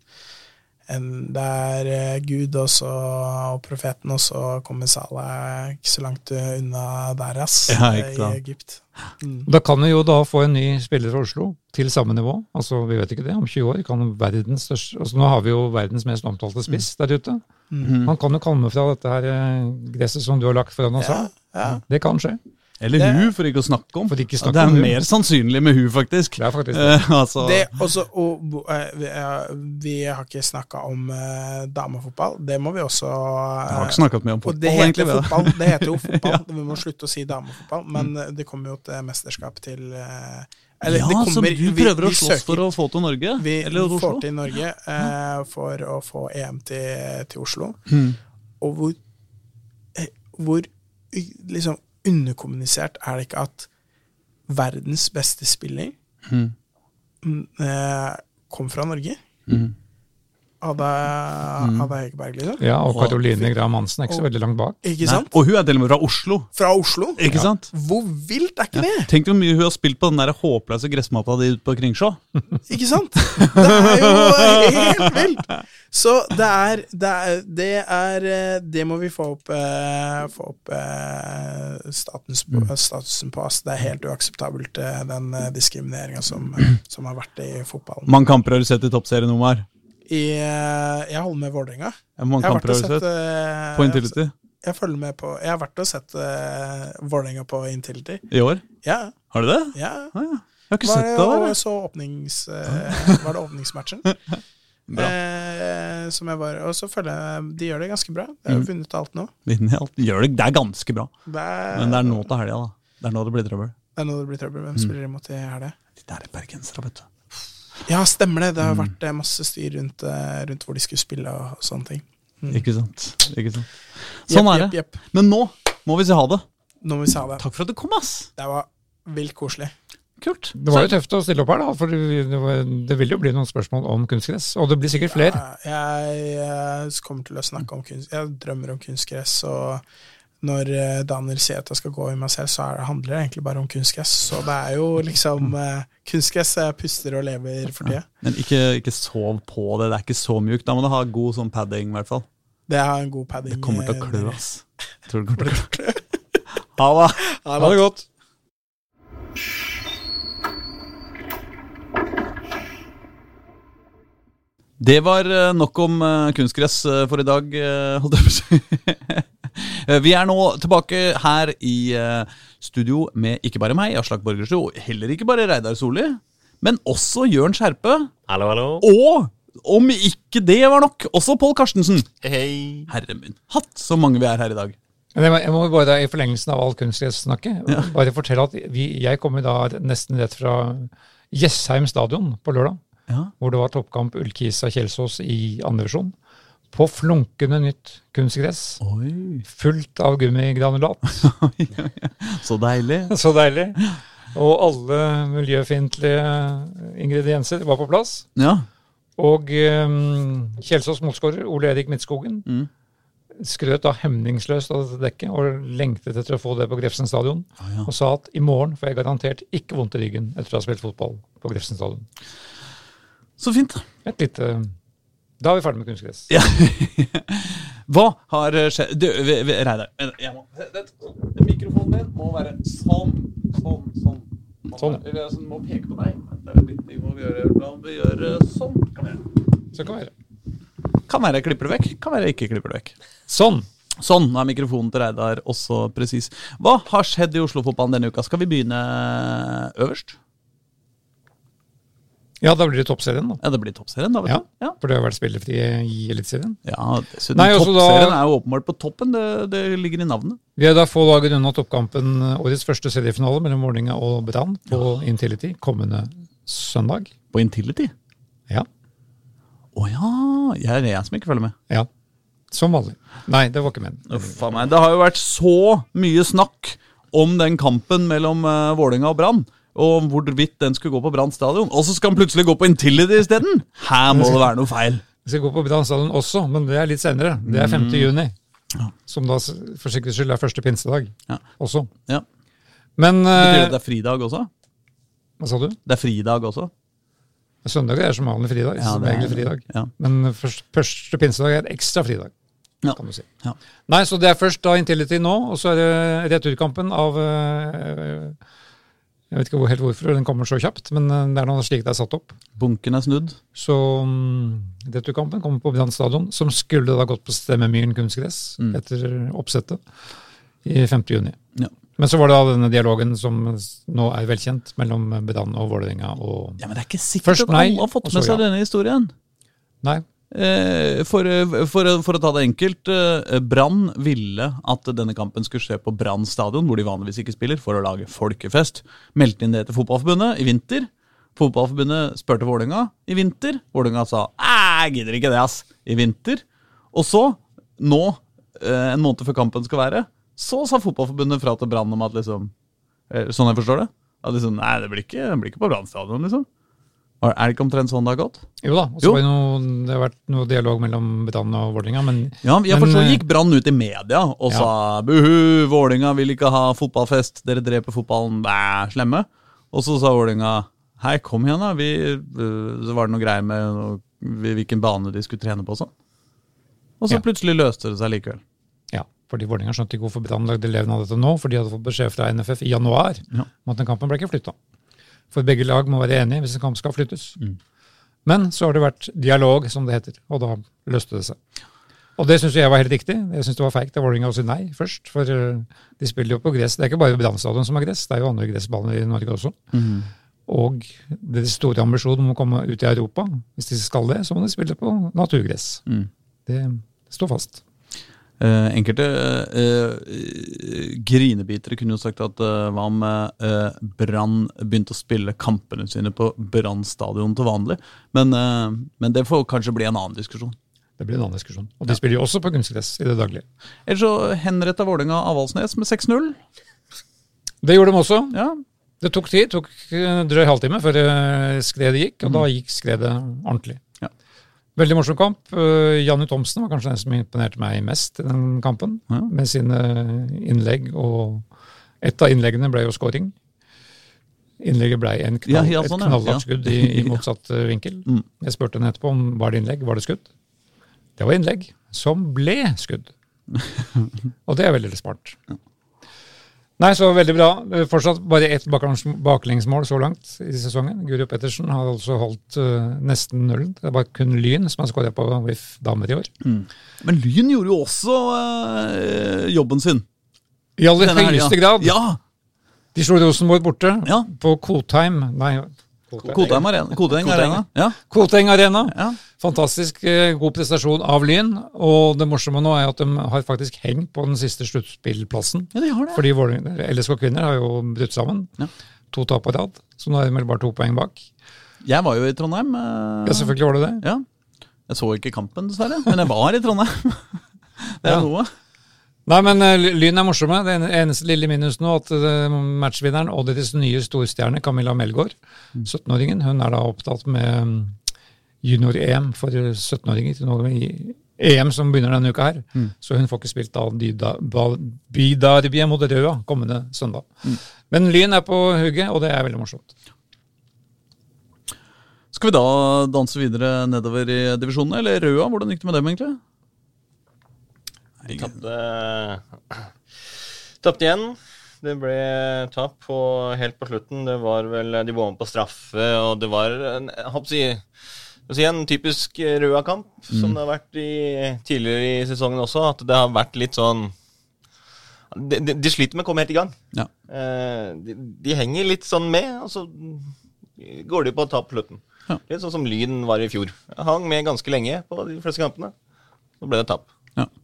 Det er eh, Gud også, og profeten, og så kommer Salah ikke så langt eh, unna der, ass, Ja, i. Egypt. Mm. Da kan vi jo da få en ny spiller fra Oslo til samme nivå. Altså, Vi vet ikke det. Om 20 år kan verdens største altså, Nå har vi jo verdens mest omtalte spiss der ute. Mm. Han kan jo komme fra dette her eh, gresset som du har lagt foran oss. Ja, ja. Det kan skje. Eller Det- hun, for ikke å snakke om. Snakke det er mer sannsynlig med hun, faktisk. Det er faktisk det. Eh, altså, Det også, og, eh, vi, eh, vi har ikke snakka om eh, damefotball. Det må vi også jeg har eh, ikke snakka mye om fotball, det heter egentlig. fotball. Det heter jo fotball. Vi må slutte å si damefotball. Men eh, det kommer jo et mesterskap til eh, Eller ja, det så kommer du vi- prøver å vi slåss for å få til Norge? Vi Eller Oslo? får til Norge eh, for å få EM til, til Oslo. Mm. Og hvor, eh, hvor eh, liksom underkommunisert er det ikke at verdens beste spiller Mm. mm, eh, kom fra Norge? Mm. Ada, Mm. Ada Hegerberg, liksom. Ja, og Karoline Graham Hansen er ikke så veldig langt bak. Ikke Nei. Og hun er til og med fra Oslo. Fra Oslo. Ikke sant? Hvor vilt er ikke det? Tenk hvor mye hun har spilt på den der håpløse gressmatta di ute på Kringsjå. Ikke sant? Det er jo helt vilt! Så det er Det, er, det, er, det må vi få opp, eh, få opp eh, statens, Mm. statusen på. Altså, Det er helt uakseptabelt, eh, den diskrimineringa som, som har vært i fotballen. Mange kamper har du sett i toppserien, Omar? I, eh, jeg holder med Vålerenga. Mange kamper har du sett eh, På Intility? Jeg følger med på Jeg har vært og sett uh, Vålerenga på Intility. I år? Ja, Har du det? ja. Ah, ja. Jeg har ikke Var sett det, det jeg. så åpnings, uh, var det åpningsmatchen. Bra. Eh, som jeg var, og så føler jeg de gjør det ganske bra. De har Mm. vunnet alt nå. Alt. Gjør det, det er ganske bra. Det er, Men det er nå til helga, da. Det er nå det blir trøbbel. det er nå det blir trøbbel. Hvem Mm. spiller imot i helga? De der er bergensere, vet du. Ja, stemmer det. Det har Mm. vært eh, masse styr rundt, eh, rundt hvor de skulle spille og, sånne ting. Mm. Ikke sant. Ikke sant. Sånn er det. Yep, yep. Men nå må vi si ha det. Nå må vi si ha det. Takk for at du kom, ass! Det var vilt koselig. Kult. Det var jo tøft å stille opp her, da, for det, vil jo bli noen spørsmål om kunstgress. Og det blir sikkert flere. Ja, jeg, jeg, kommer til å snakke om kunst. Jeg drømmer om kunstgress, og når eh, Daniel sier at jeg skal gå i meg selv, så er, handler det egentlig bare om kunstgress. Så det er jo liksom uh, kunstgress jeg puster og lever for tida. Ja. Men ikke, ikke, sov på det, det er ikke så mjukt. Da må du ha god sånn padding, i hvert fall. Det har en god padding. Det kommer til å klø, ass. Tror det kommer til å klø. Ha det. Ha det godt. Det var eh, nok om eh, kunstgress eh, for i dag, holdt jeg på å si. Vi er nå tilbake her i studio med ikke bare meg, Aslak Borgersrud, og heller ikke bare Reidar Solli, men også Jørn Skjerpe. Hallo, hallo. Og om ikke det var nok, også Pål Karstensen. Hei. Herre min hatt, så mange vi er her i dag. Jeg må bare I forlengelsen av all kunstgressnakket ja. bare fortelle at vi, jeg kommer da nesten rett fra Jessheim stadion på lørdag ja. hvor det var toppkamp Ullkisa-Kjelsås i andre divisjon. På flunkende nytt kunstgress. Oi. Fullt av gummigranulat. Så deilig. Så deilig. Og alle miljøfiendtlige ingredienser var på plass. Ja. Og um, Kjelsås motskårer, Ole Erik Midtskogen, mm. skrøt da hemningsløst av dette dekket og lengtet etter å få det på Grefsen stadion. Ah, ja. Og sa at i morgen får jeg garantert ikke vondt i ryggen etter å ha spilt fotball på Grefsen stadion. Så fint. Et lite Da er vi ferdig med kunstgress. Ja. Hva har skjedd Du, Reidar, mikrofonen din må være sånn, sånn, sånn. Sånn. Vi altså, må peke på deg. Vi må gjøre, vi gjøre sånn. Kan være. Så kan være. Kan være jeg klipper det vekk, kan være jeg ikke klipper det vekk. Sånn. Sånn, er mikrofonen til Reidar også presis. Hva har skjedd i Oslo-fotballen denne uka? Skal vi begynne øverst? Ja, da blir det toppserien, da. Ja, det blir toppserien da, vet ja, du. Ja. For det har vært spillefri i Eliteserien. Ja, dessuten, toppserien da, er jo åpenbart på toppen. Det, det, ligger i navnet. Vi er da få dager unna toppkampen, årets første seriefinale mellom Vålerenga og Brann på ja. Intility kommende søndag. På Intility? Ja. Å ja. Jeg er jeg som ikke følger med. Ja. Som vanlig. Nei, det var ikke meningen. Det har jo vært så mye snakk om den kampen mellom uh, Vålerenga og Brann og hvorvidt den skulle gå på Brann stadion. Og så skal han plutselig gå på Intility isteden! Her må det være noe feil. Den skal gå på Brann stadion også, men det er litt senere. Det er 5. Mm. juni. Ja. Som da for sikkerhets skyld er første pinsedag ja. også. Ja. Men Betyr det at det er fridag også? Hva sa du? Det er fridag også? Søndag er som vanlig fridag. Ja, som er, fridag. Ja. Men første, første pinsedag er ekstra fridag. Ja. kan du si. Ja. Nei, så det er først da Intility nå, og så er det returkampen av uh, jeg vet ikke helt hvorfor den kommer så kjapt, men eh, det er noe slik det er satt opp. Bunken er snudd. Så um, returkampen kommer på Brann stadion, som skulle da gått på Stemmemyren kunstgress mm. etter oppsettet i 5. juni. Ja. Men så var det da denne dialogen som nå er velkjent mellom Brann og Vålerenga. Og ja, men det er ikke sikkert at alle har fått med seg ja. denne historien. Nei, for, for, for, å ta det enkelt, eh, Brann ville at denne kampen skulle skje på Brann stadion, hvor de vanligvis ikke spiller, for å lage folkefest. Meldte inn det til Fotballforbundet i vinter. Fotballforbundet spurte Vålerenga i vinter. Vålerenga sa 'jeg gidder ikke det', ass, i vinter. Og så, nå, eh, en måned før kampen skal være, så sa Fotballforbundet fra til Brann om at liksom Sånn jeg forstår det? At liksom, Nei, det blir ikke, det blir ikke på Brann stadion, liksom. Er det ikke omtrent sånn det har gått? Jo da. og Det, har det vært noe dialog mellom Brann og Vålerenga. Men, ja, ja, for så gikk Brann ut i media og ja. sa buhu, Vålerenga vil ikke ha fotballfest, dere dreper fotballen, bæ, slemme. Og så sa Vålerenga hei, kom igjen, da. Vi, så var det noe greier med noe, hvilken bane de skulle trene på og sånn. Og så ja. plutselig løste det seg likevel. Ja, fordi Vålerenga skjønte ikke hvorfor Brann lagde leven av dette nå, for de hadde fått beskjed fra NFF i januar ja. om at den kampen ble ikke flytta. For begge lag må være enige hvis en kamp skal flyttes. Mm. Men så har det vært dialog, som det heter, og da løste det seg. Og det syns jeg var helt riktig. Jeg syns det var feigt av Vålerenga å si nei først. For eh, de spiller jo på gress. Det er ikke bare Brann stadion som har gress, det er jo andre gressbaner i Norge også. Mm. Og det er store ambisjonen om å komme ut i Europa. Hvis de skal det, så må de spille på naturgress. Mm. Det står fast. Uh, enkelte uh, grinebitere kunne jo sagt at uh, hva om Brann begynte å spille kampene sine på Brann stadion til vanlig? Men, men, det får kanskje bli en annen diskusjon. Det blir en annen diskusjon. Og de ja. spiller jo også på kunstgress i det daglige. Eller så henretta Vålerenga Avaldsnes med 6-0. Det gjorde de også. Ja. Det tok tid, tok drøy halvtime før eh, skredet gikk, og da gikk skredet ordentlig. Ja. Veldig morsom kamp. Janne Janni Thomsen var kanskje den som imponerte meg mest i den kampen, Ja. med sine innlegg. Og et av innleggene ble jo scoring. Innlegget ble en knall, Ja, ja, sånn, et ja. knallhardt Ja. skudd i, i motsatt eh, vinkel. Mm. Jeg spurte henne etterpå om var det innlegg, var det skudd. Det var innlegg som ble skudd. Og det er veldig smart. Nei, så veldig bra. Er Fortsatt bare ett baklengsmål så langt i sesongen. Guri Pettersen har altså holdt uh, nesten nullen. Det er bare kun Lyn som har skåret på VIF damer i år. Men Lyn gjorde jo også uh, jobben sin. I aller denne høyeste grad. Ja! De slo Rosenborg borte Ja. på Kotheim Nei, Koteng Arena. Koteng Arena. Ja. Koteng Arena. Fantastisk eh, god prestasjon av Lyn. Og det morsomme nå er at de har faktisk hengt på den siste sluttspillplassen. Ja, de har det. Fordi LSK kvinner har jo brutt sammen. Ja. To tap på rad. Så nå er de vel bare to poeng bak. Jeg var jo i Trondheim. eh, Ja, selvfølgelig var det det. Ja. Jeg så ikke kampen, dessverre, men jeg var i Trondheim. Det er Ja. noe. Nei, men eh, Lyn er morsomme. Det en- eneste lille minus nå at matchvinneren og deres nye storstjerne Camilla Melgaard, 17-åringen, hun er da opptatt med mm, junior-EM for 17-åringer til noe i EM som begynner denne uka her. Så hun får ikke spilt da Ba- mot Røa kommende søndag. Men Lyn er på hugget, og det er veldig morsomt. Skal vi da danse videre nedover i divisjonene, eller Røa? Hvordan gikk det med dem, egentlig? De tapte Tapte igjen. Det ble tap på, helt på slutten. Det var vel De var med på straffe, og det var en, jeg håper å si, å igjen, typisk Røa-kamp, som det har vært i, tidligere i sesongen også. At det har vært litt sånn De, de, de sliter med å komme helt i gang. Ja. Eh, de, de henger litt sånn med, og så går de på tap på slutten. Ja. Litt sånn som Lyn var i fjor. Hang med ganske lenge på de fleste kampene. Så ble det tap.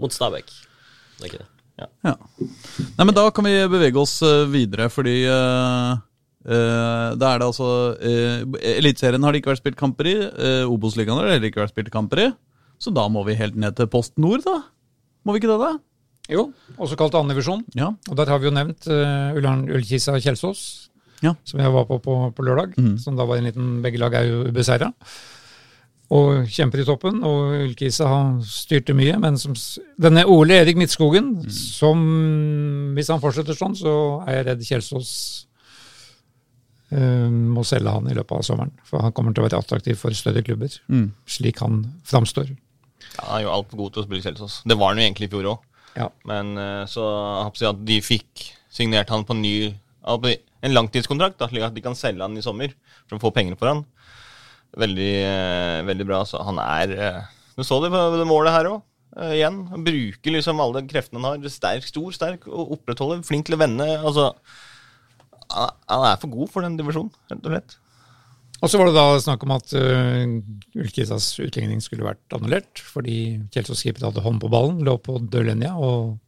Mot Stabæk. Det er ikke det. Ja. Nei, men da kan vi bevege oss eh, videre, fordi eh, eh, da er det altså uh, Eliteserien har det ikke vært spilt kamper i. Uh, Obos-ligaen har det heller ikke vært spilt kamper i. Så da må vi helt ned til Post Nord, da. Må vi ikke det, da? Jo, også kalt andredivisjon. Ja. Og der har vi jo nevnt uh, Ullkisa Kjelsås, Ja. som jeg var på på, på lørdag. Som da var en liten Begge lag er jo ubeseira. Og kjemper i toppen. Og Ullkisa har styrte mye. Men som, denne Ole Erik Midtskogen, som Hvis han fortsetter sånn, så er jeg redd Kjelsås må selge han i løpet av sommeren. For han kommer til å være attraktiv for større klubber, slik han framstår. Ja, han er jo altfor god til å spille Kjelsås. Det var han jo egentlig i fjor òg. Ja. Men eh, så jeg at de fikk signert han på ny en langtidskontrakt, da, slik at de kan selge han i sommer for å få penger for han. Veldig, eh, veldig bra. Så han er eh, Du så det på det målet her òg. igjen. Han bruker liksom alle kreftene han har. Sterk, stor, sterk, og opprettholder. Flink til å vende. Altså, han, er for god for den divisjonen, rett og slett. Og så var det da snakk om at uh, Ulkisas utligning skulle vært annullert, fordi Kjelsås Skipet hadde hånd på ballen, lå på dørlinja og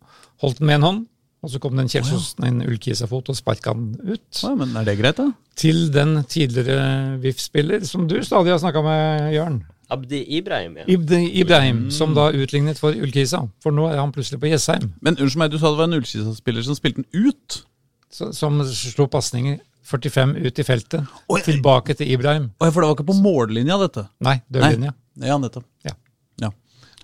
holdt den med en hånd. Og så kom det oh, ja. en Ulkisa-fot og sparka den ut. Ja, men er det greit, da? Til den tidligere VIF-spiller som du stadig har snakka med, Jørn. Abdi Ibrahim, ja. Ibdi Ibrahim, som da utlignet for Ulkisa. For nå er han plutselig på Jessheim, Men unnskyld meg, du sa det var en Ulkisa-spiller som spilte den ut? Som slo pasninger 45 ut i feltet, Oi. tilbake til Ibrahim. Oi, for det var ikke på mållinja, dette? Nei, dørlinja. Nei. Ja, nettopp. Ja. Ja.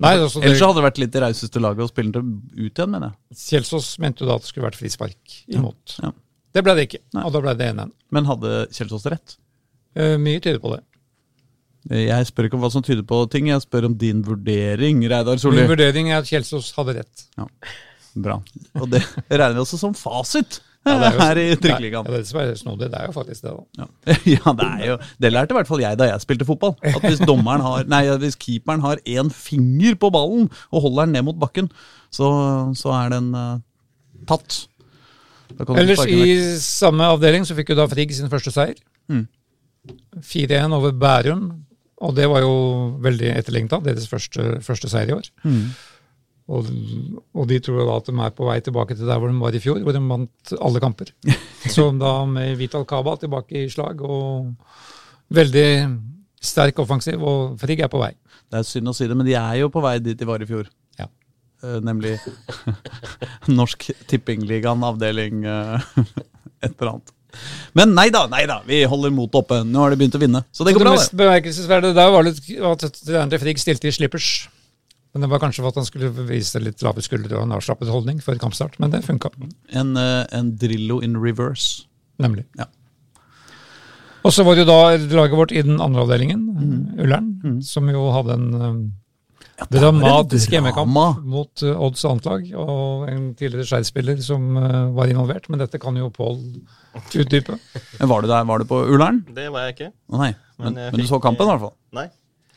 Nei, altså, Ellers hadde det vært litt det rauseste laget å spille den ut igjen, mener jeg. Kjelsås mente jo da at det skulle vært frispark imot. Ja. Det ble det ikke, Nei. og da ble det 1-1. Men hadde Kjelsås rett? Uh, mye tyder på det. Jeg spør ikke om hva som tyder på ting, jeg spør om din vurdering, Reidar Solli. Min vurdering er at Kjelsås hadde rett. Ja. Bra. Og det regner vi også som fasit Ja, det er jo- her i Ja, det, som er snodig, det er jo faktisk det, da. Ja. ja, det er jo Det lærte i hvert fall jeg da jeg spilte fotball. At hvis har Nei, hvis keeperen har én finger på ballen og holder den ned mot bakken, så, så er den uh, tatt. Ellers i samme avdeling så fikk jo da Frigg sin første seier. Mm. 4-1 over Bærum, og det var jo veldig etterlengta. Deres første, første seier i år. Mm. Og, og de tror da at de er på vei tilbake til der hvor de var i fjor, hvor de vant alle kamper. Så da med Vital Kaba tilbake i slag og veldig sterk offensiv, og Frigg er på vei. Det er synd å si det, men de er jo på vei dit de var i fjor. Ja. Eh, nemlig Norsk Tippingligaen avdeling eh, et eller annet. Men nei da, nei da, vi holder motet oppe. Nå har de begynt å vinne. Så det går det bra, mest det. bemerkelsesverdige der var at treneren til Frigg stilte i slippers. Men det var kanskje for at han skulle vise litt lave skuldre og en avslappet holdning før kampstart. Men det funka, En, eh, en Drillo in reverse. nemlig. Ja. Og så var det jo da laget vårt i den andre avdelingen, Mm. Ullern, som jo hadde en det var en dramatisk hjemmekamp mot uh, Odds annet og en tidligere Skeid-spiller som var involvert. Men dette kan jo Pål utdype. Men Var du der, var du på Ullern? Det var jeg ikke. Å nei, men, Men men du så kampen i hvert fall? Nei.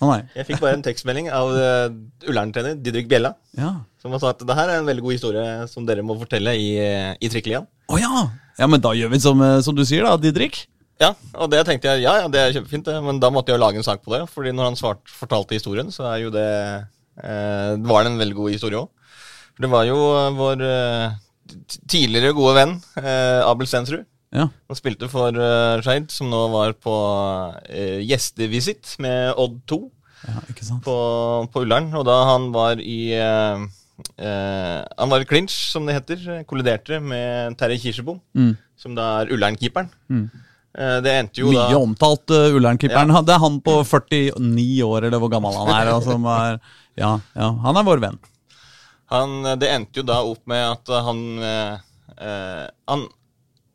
Nei. Jeg fikk bare en tekstmelding av uh, Ullern-trener Didrik Bjella, Ja. som sa at det her er en veldig god historie som dere må fortelle i, eh, i Trikkeligaen. Å ja! Ja, men da gjør vi som, eh, som du sier, da, Didrik. Ja, og det tenkte jeg, ja, ja, det er kjempefint, det, men da måtte jeg jo lage en sak på det. Fordi når han svart, fortalte historien, så er jo det eh, var det en veldig god historie òg. Det var jo eh, vår eh, tidligere gode venn eh, Abel Stensrud. Ja. Han spilte for uh, Skeid, som nå var på uh, gjestevisitt med Odd 2 ja, ikke sant? på, på Ullern. Og da han var i uh, Uh, Han var i clinch, som det heter. Kolliderte med Terje Kirsebom, Mm. som da er Ullern-keeperen. Mm. Eh, det endte jo Mye da omtalt uh, Ullern-keeperen. Ja. Det er han på 49 år, eller hvor gammel han er. Altså, er ja, ja, han er vår venn. Han, det endte jo da opp med at han eh, eh, Han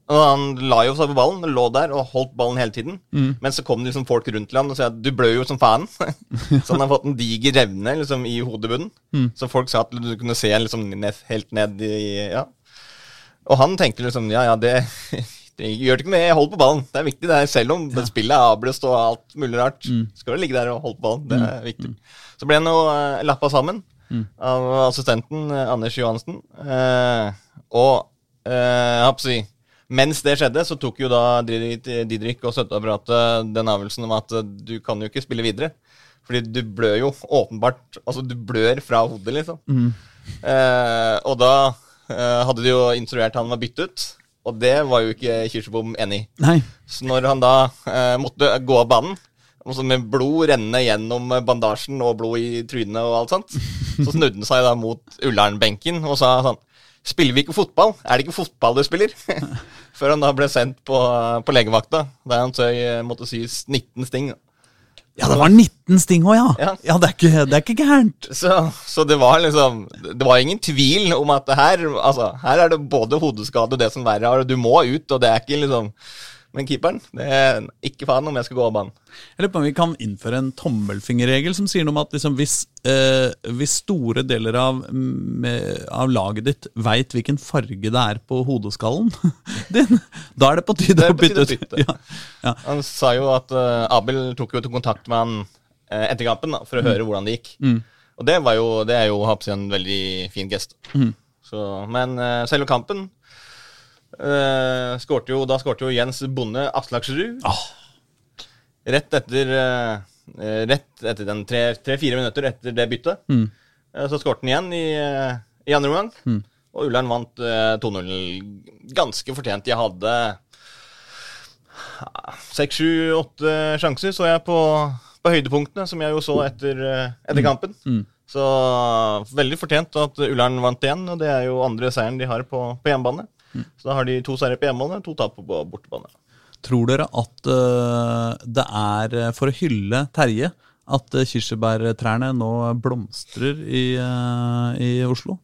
og han la jo seg på ballen, lå der og holdt ballen hele tiden. Mm. Men så kom det liksom folk rundt til ham og sa at du blør jo som faen. så han har fått en diger revne liksom, i hodebunnen. Mm. Så folk sa at du kunne se liksom, ned, helt ned i Ja. Og han tenkte liksom ja, ja, det, det gjør det ikke noe, jeg holder på ballen. Det er viktig, det er selv om spillet er avblåst og alt mulig rart. Mm. Skal du ligge der og holde på ballen. Det er viktig. Så ble han jo uh, lappa sammen Mm. av assistenten uh, Anders Johansen. Uh, og uh, jeg håper å si mens det skjedde, så tok jo da Didrik og støtteapparatet den avgjørelsen om at eh, du kan jo ikke spille videre. Fordi du blør jo åpenbart Altså, du blør fra hodet, liksom. Mm. Eh, og da eh, hadde de jo instruert han var byttet, ut, og det var jo ikke Kirsebom enig i. Nei. Så når han da eh, måtte gå av banen, altså med blod rennende gjennom bandasjen og blod i trynet og alt sånt, så snudde han seg da mot Ullern-benken og sa sånn Spiller vi ikke fotball? Er det ikke fotball du spiller? Før han da ble sendt på, på legevakta, der han tøy eh, måtte sies 19 sting. Ja, det var 19 sting òg, ja. Ja. ja. det, er ikke, det er ikke gærent. Så, så det var liksom Det var ingen tvil om at det her Altså, her er det både hodeskade og det som verre er, og du må ut, og det er ikke liksom Men keeperen, det er ikke faen om jeg skal gå av banen. Jeg lurer på om vi kan innføre en tommelfingerregel som sier noe om at liksom hvis, eh, hvis store deler av, med, av laget ditt veit hvilken farge det er på hodeskallen din, da er det på tide Det å på tide bytte ut. Ja. Ja. Han sa jo at uh, Abel tok jo til kontakt med han eh, etter kampen da, for å høre hvordan det gikk. Mm. Og det, var jo, det er jo en veldig fin gest. Mm. Så, men uh, selve kampen eh, skårte jo, Da skårte jo Jens Bonde Aslaksrud. Ah. Rett etter eh, Rett etter den tre-fire minutter etter det byttet. Mm. Uh, Så skårte han igjen i, i andre omgang. Mm. Og Ullern vant eh, 2-0 ganske fortjent. Jeg hadde seks, sju, åtte sjanser, så jeg på, på høydepunktene, som jeg jo så etter, etter kampen. Mm. Så veldig fortjent at Ullern vant igjen, og det er jo andre seieren de har på, på hjemmebane. Mm. Så da har de to seire på hjemmebane, to tap på bortebane. Tror dere at uh, det er eh, for å hylle Terje at uh, kirsebærtrærne nå blomstrer i, uh, i Oslo?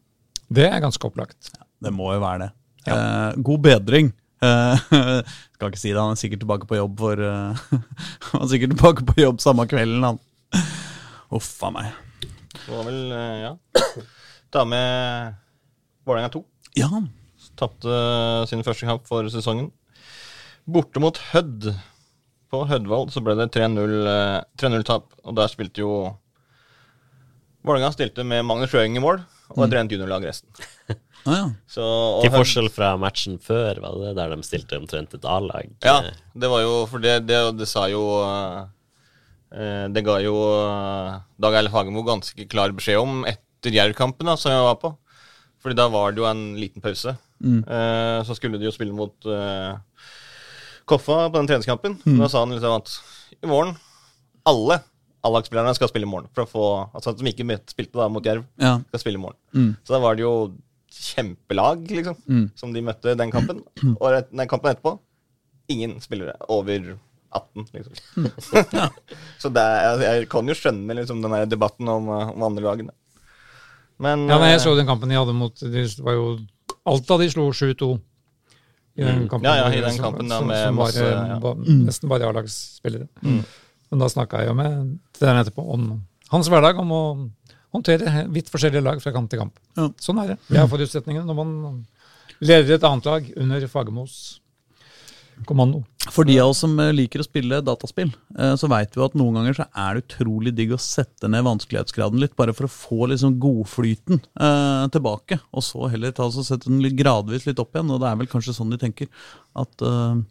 Det er ganske opplagt. Det må jo være det. Eh, god bedring. Eh, skal ikke si det, han er sikkert tilbake på jobb for eh, Han er sikkert tilbake på jobb samme kvelden, han. Uff a meg. Det var vel, eh, ja Ta med Vålerenga 2. Ja. Tapte sin første kamp for sesongen. Borte mot Hødd. På Hødvold så ble det 3-0-tap, og der spilte jo Vålerenga stilte med Magnus Sjøeng i mål, og et rent juniorlag resten. Ah, ja. Så, og Til forskjell fra matchen før, var det der de stilte omtrent et A-lag. Ja, det var jo For det, det, det sa jo eh, Det ga jo eh, Dag Eilif Fagermo ganske klar beskjed om etter Jerv-kampen, som jeg var på. Fordi da var det jo en liten pause. Eh, så skulle de jo spille mot eh, Koffa på den treningskampen. Da sa han liksom at i morgen alle A-lagsspillerne skal spille i morgen. For å få, altså Som ikke spilte da mot Jerv, ja. skal spille i morgen. Mm. Så da var det jo kjempelag, liksom, Mm. som de møtte den kampen. Og rett- den kampen etterpå ingen spillere over 18, liksom. så det jeg, jeg kan jo skjønne liksom, den debatten om, eh, om andre lagene. Men Ja, nei, jeg eh, så den kampen de hadde mot De var jo Alta de slo 7-2. I den Mm. kampen, Ja, ja, i den kampen da, som- med som var, masse, var, ja. ba- Nesten bare A-lagsspillere. Men da snakka jeg jo med treneren etterpå om hans hverdag, om å håndtere vidt forskjellige lag fra kamp til kamp. Ja. Sånn er det. Det er forutsetningene når man leder et annet lag under Fagermos kommando. For de av oss som eh, liker å spille dataspill, eh, så veit vi at noen ganger så er det utrolig digg å sette ned vanskelighetsgraden litt, bare for å få liksom godflyten eh, tilbake. Og så heller ta oss og sette den litt gradvis litt opp igjen. Og det er vel kanskje sånn de tenker. At eh,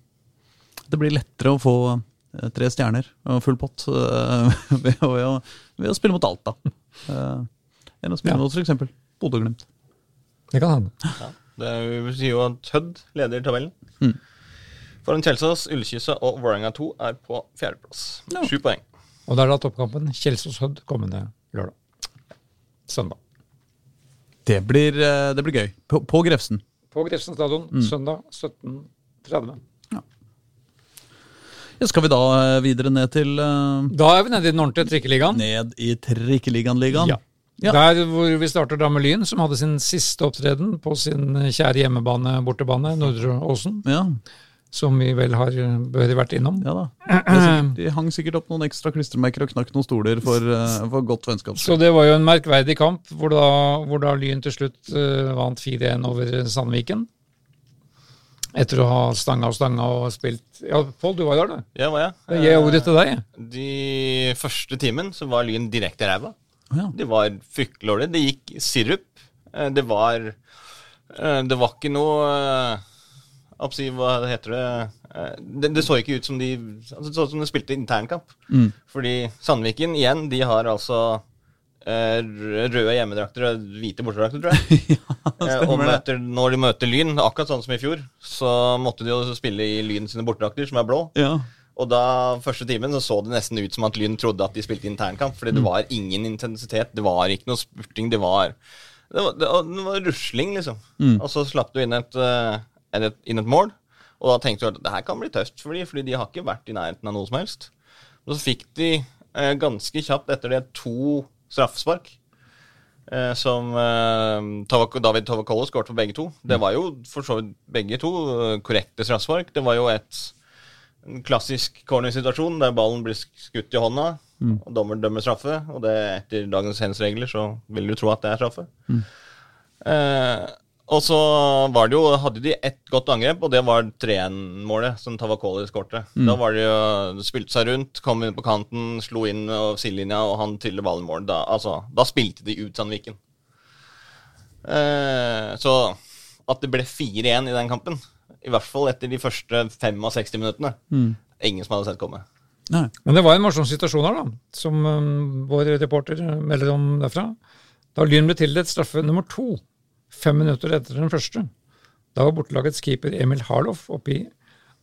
det blir lettere å få eh, tre stjerner og full pott eh, ved, å, ved, å, ved å spille mot Alta. Enn å spille Ja. mot f.eks. Bodø-Glimt. Det kan hende. Ja, det sier jo at Hødd leder tabellen. Mm. Foran Kjelsås, Ullkysse og Vålerenga 2 er på fjerdeplass. Ja. Sju poeng. Og da er da toppkampen Kjelsås-Hødd kommende lørdag. Søndag. Det blir, eh, det blir gøy. På, på Grefsen. På Grefsen stadion søndag 17.30. Ja, skal vi da eh, videre ned til uh, Da er vi nede i den ordentlige trikkeligaen. Ned i Trikkeligaen-ligaen. Ja. Ja. Der hvor vi starter da med Lyn, som hadde sin siste opptreden på sin kjære hjemmebane, bortebane, Nordre Åsen, Ja, som vi vel har behørig vært innom. ja da. Sikkert, de hang sikkert opp noen ekstra klistremerker og knakk noen stoler for, eh, for godt vennskap. Så det var jo en merkverdig kamp, hvor da, hvor da Lyn til slutt eh, vant 4-1 over Sandviken. Etter å ha stanga og stanga og spilt Ja, Pål, du var der, du. Ja, var jeg? Jeg gir ordet til deg. De første timen så var Lyn direkte ræva. Ja. Det var fryktelig dårlig. Det gikk sirup. Eh, Det var eh, Det var ikke noe eh, oppsi, Hva heter det? Eh, det? Det så ikke ut som de altså, Det så ut som de spilte internkamp. Mm. Fordi Sandviken igjen, de har altså eh, røde hjemmedrakter og hvite bortedrakter, tror jeg. ja, og møter, når de møter Lyn, akkurat sånn som i fjor, så måtte de jo spille i Lyn sine bortedrakter, som er blå. Ja. Og da første timen så så det nesten ut som at Lyn trodde at de spilte internkamp. Fordi det var ingen intensitet, det var ikke noe spurting. Det var, det var, det var, det var rusling, liksom. Og så slapp du inn et, eh, et, inn et mål. Og da tenkte du at det her kan bli tøft for dem, fordi de har ikke vært i nærheten av noe som helst. Og så fikk de eh, ganske kjapt etter det to straffespark. Eh, som eh, David Tavakolo skåret for begge to. Det var jo for så vidt begge to eh, korrekte straffespark. Det var jo et en klassisk cornersituasjon der ballen blir skutt i hånda, og dommeren dømmer straffe. Og det etter dagens hands-regler så vil du tro at det er straffe. Eh, og så var det jo, hadde de ett godt angrep, og det var 3-1-målet som Tavakoli skårte. Da var det jo spilte seg rundt, kom inn på kanten, slo inn over sidelinja, og han triller ballen mål. Da, altså, da spilte de ut Sandviken. Eh, så at det ble 4-1 i den kampen, i hvert fall etter de første 65 minuttene, ingen som hadde sett komme. Nei. Men det var en morsom situasjon her, da, som um, vår reporter melder om derfra. Da Lyn ble tildelt straffe nummer to, fem minutter etter den første, da var bortelagets keeper Emil Harloff oppe i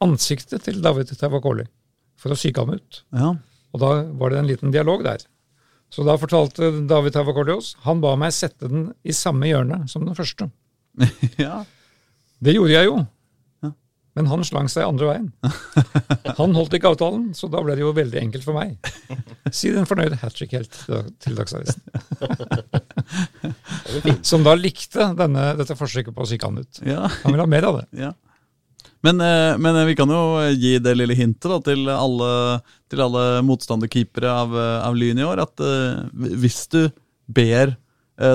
ansiktet til David Tavakoli for å psyke ham ut. Ja. Og da var det en liten dialog der. Så da fortalte David Tavakoli oss han ba meg sette den i samme hjørne som den første. ja. Det gjorde jeg jo. Men han slang seg andre veien. Han holdt ikke avtalen, så da ble det jo veldig enkelt for meg. Si den fornøyde hat trick-helt til Dagsavisen. Som da likte denne, dette forsøket på å psyke han ut. Han vil ha mer av det. ja. Men, eh, men eh, vi kan jo gi det lille hintet da, til alle, til alle motstanderkeepere av, eh, av Lyn i år, at eh, hvis du ber eh,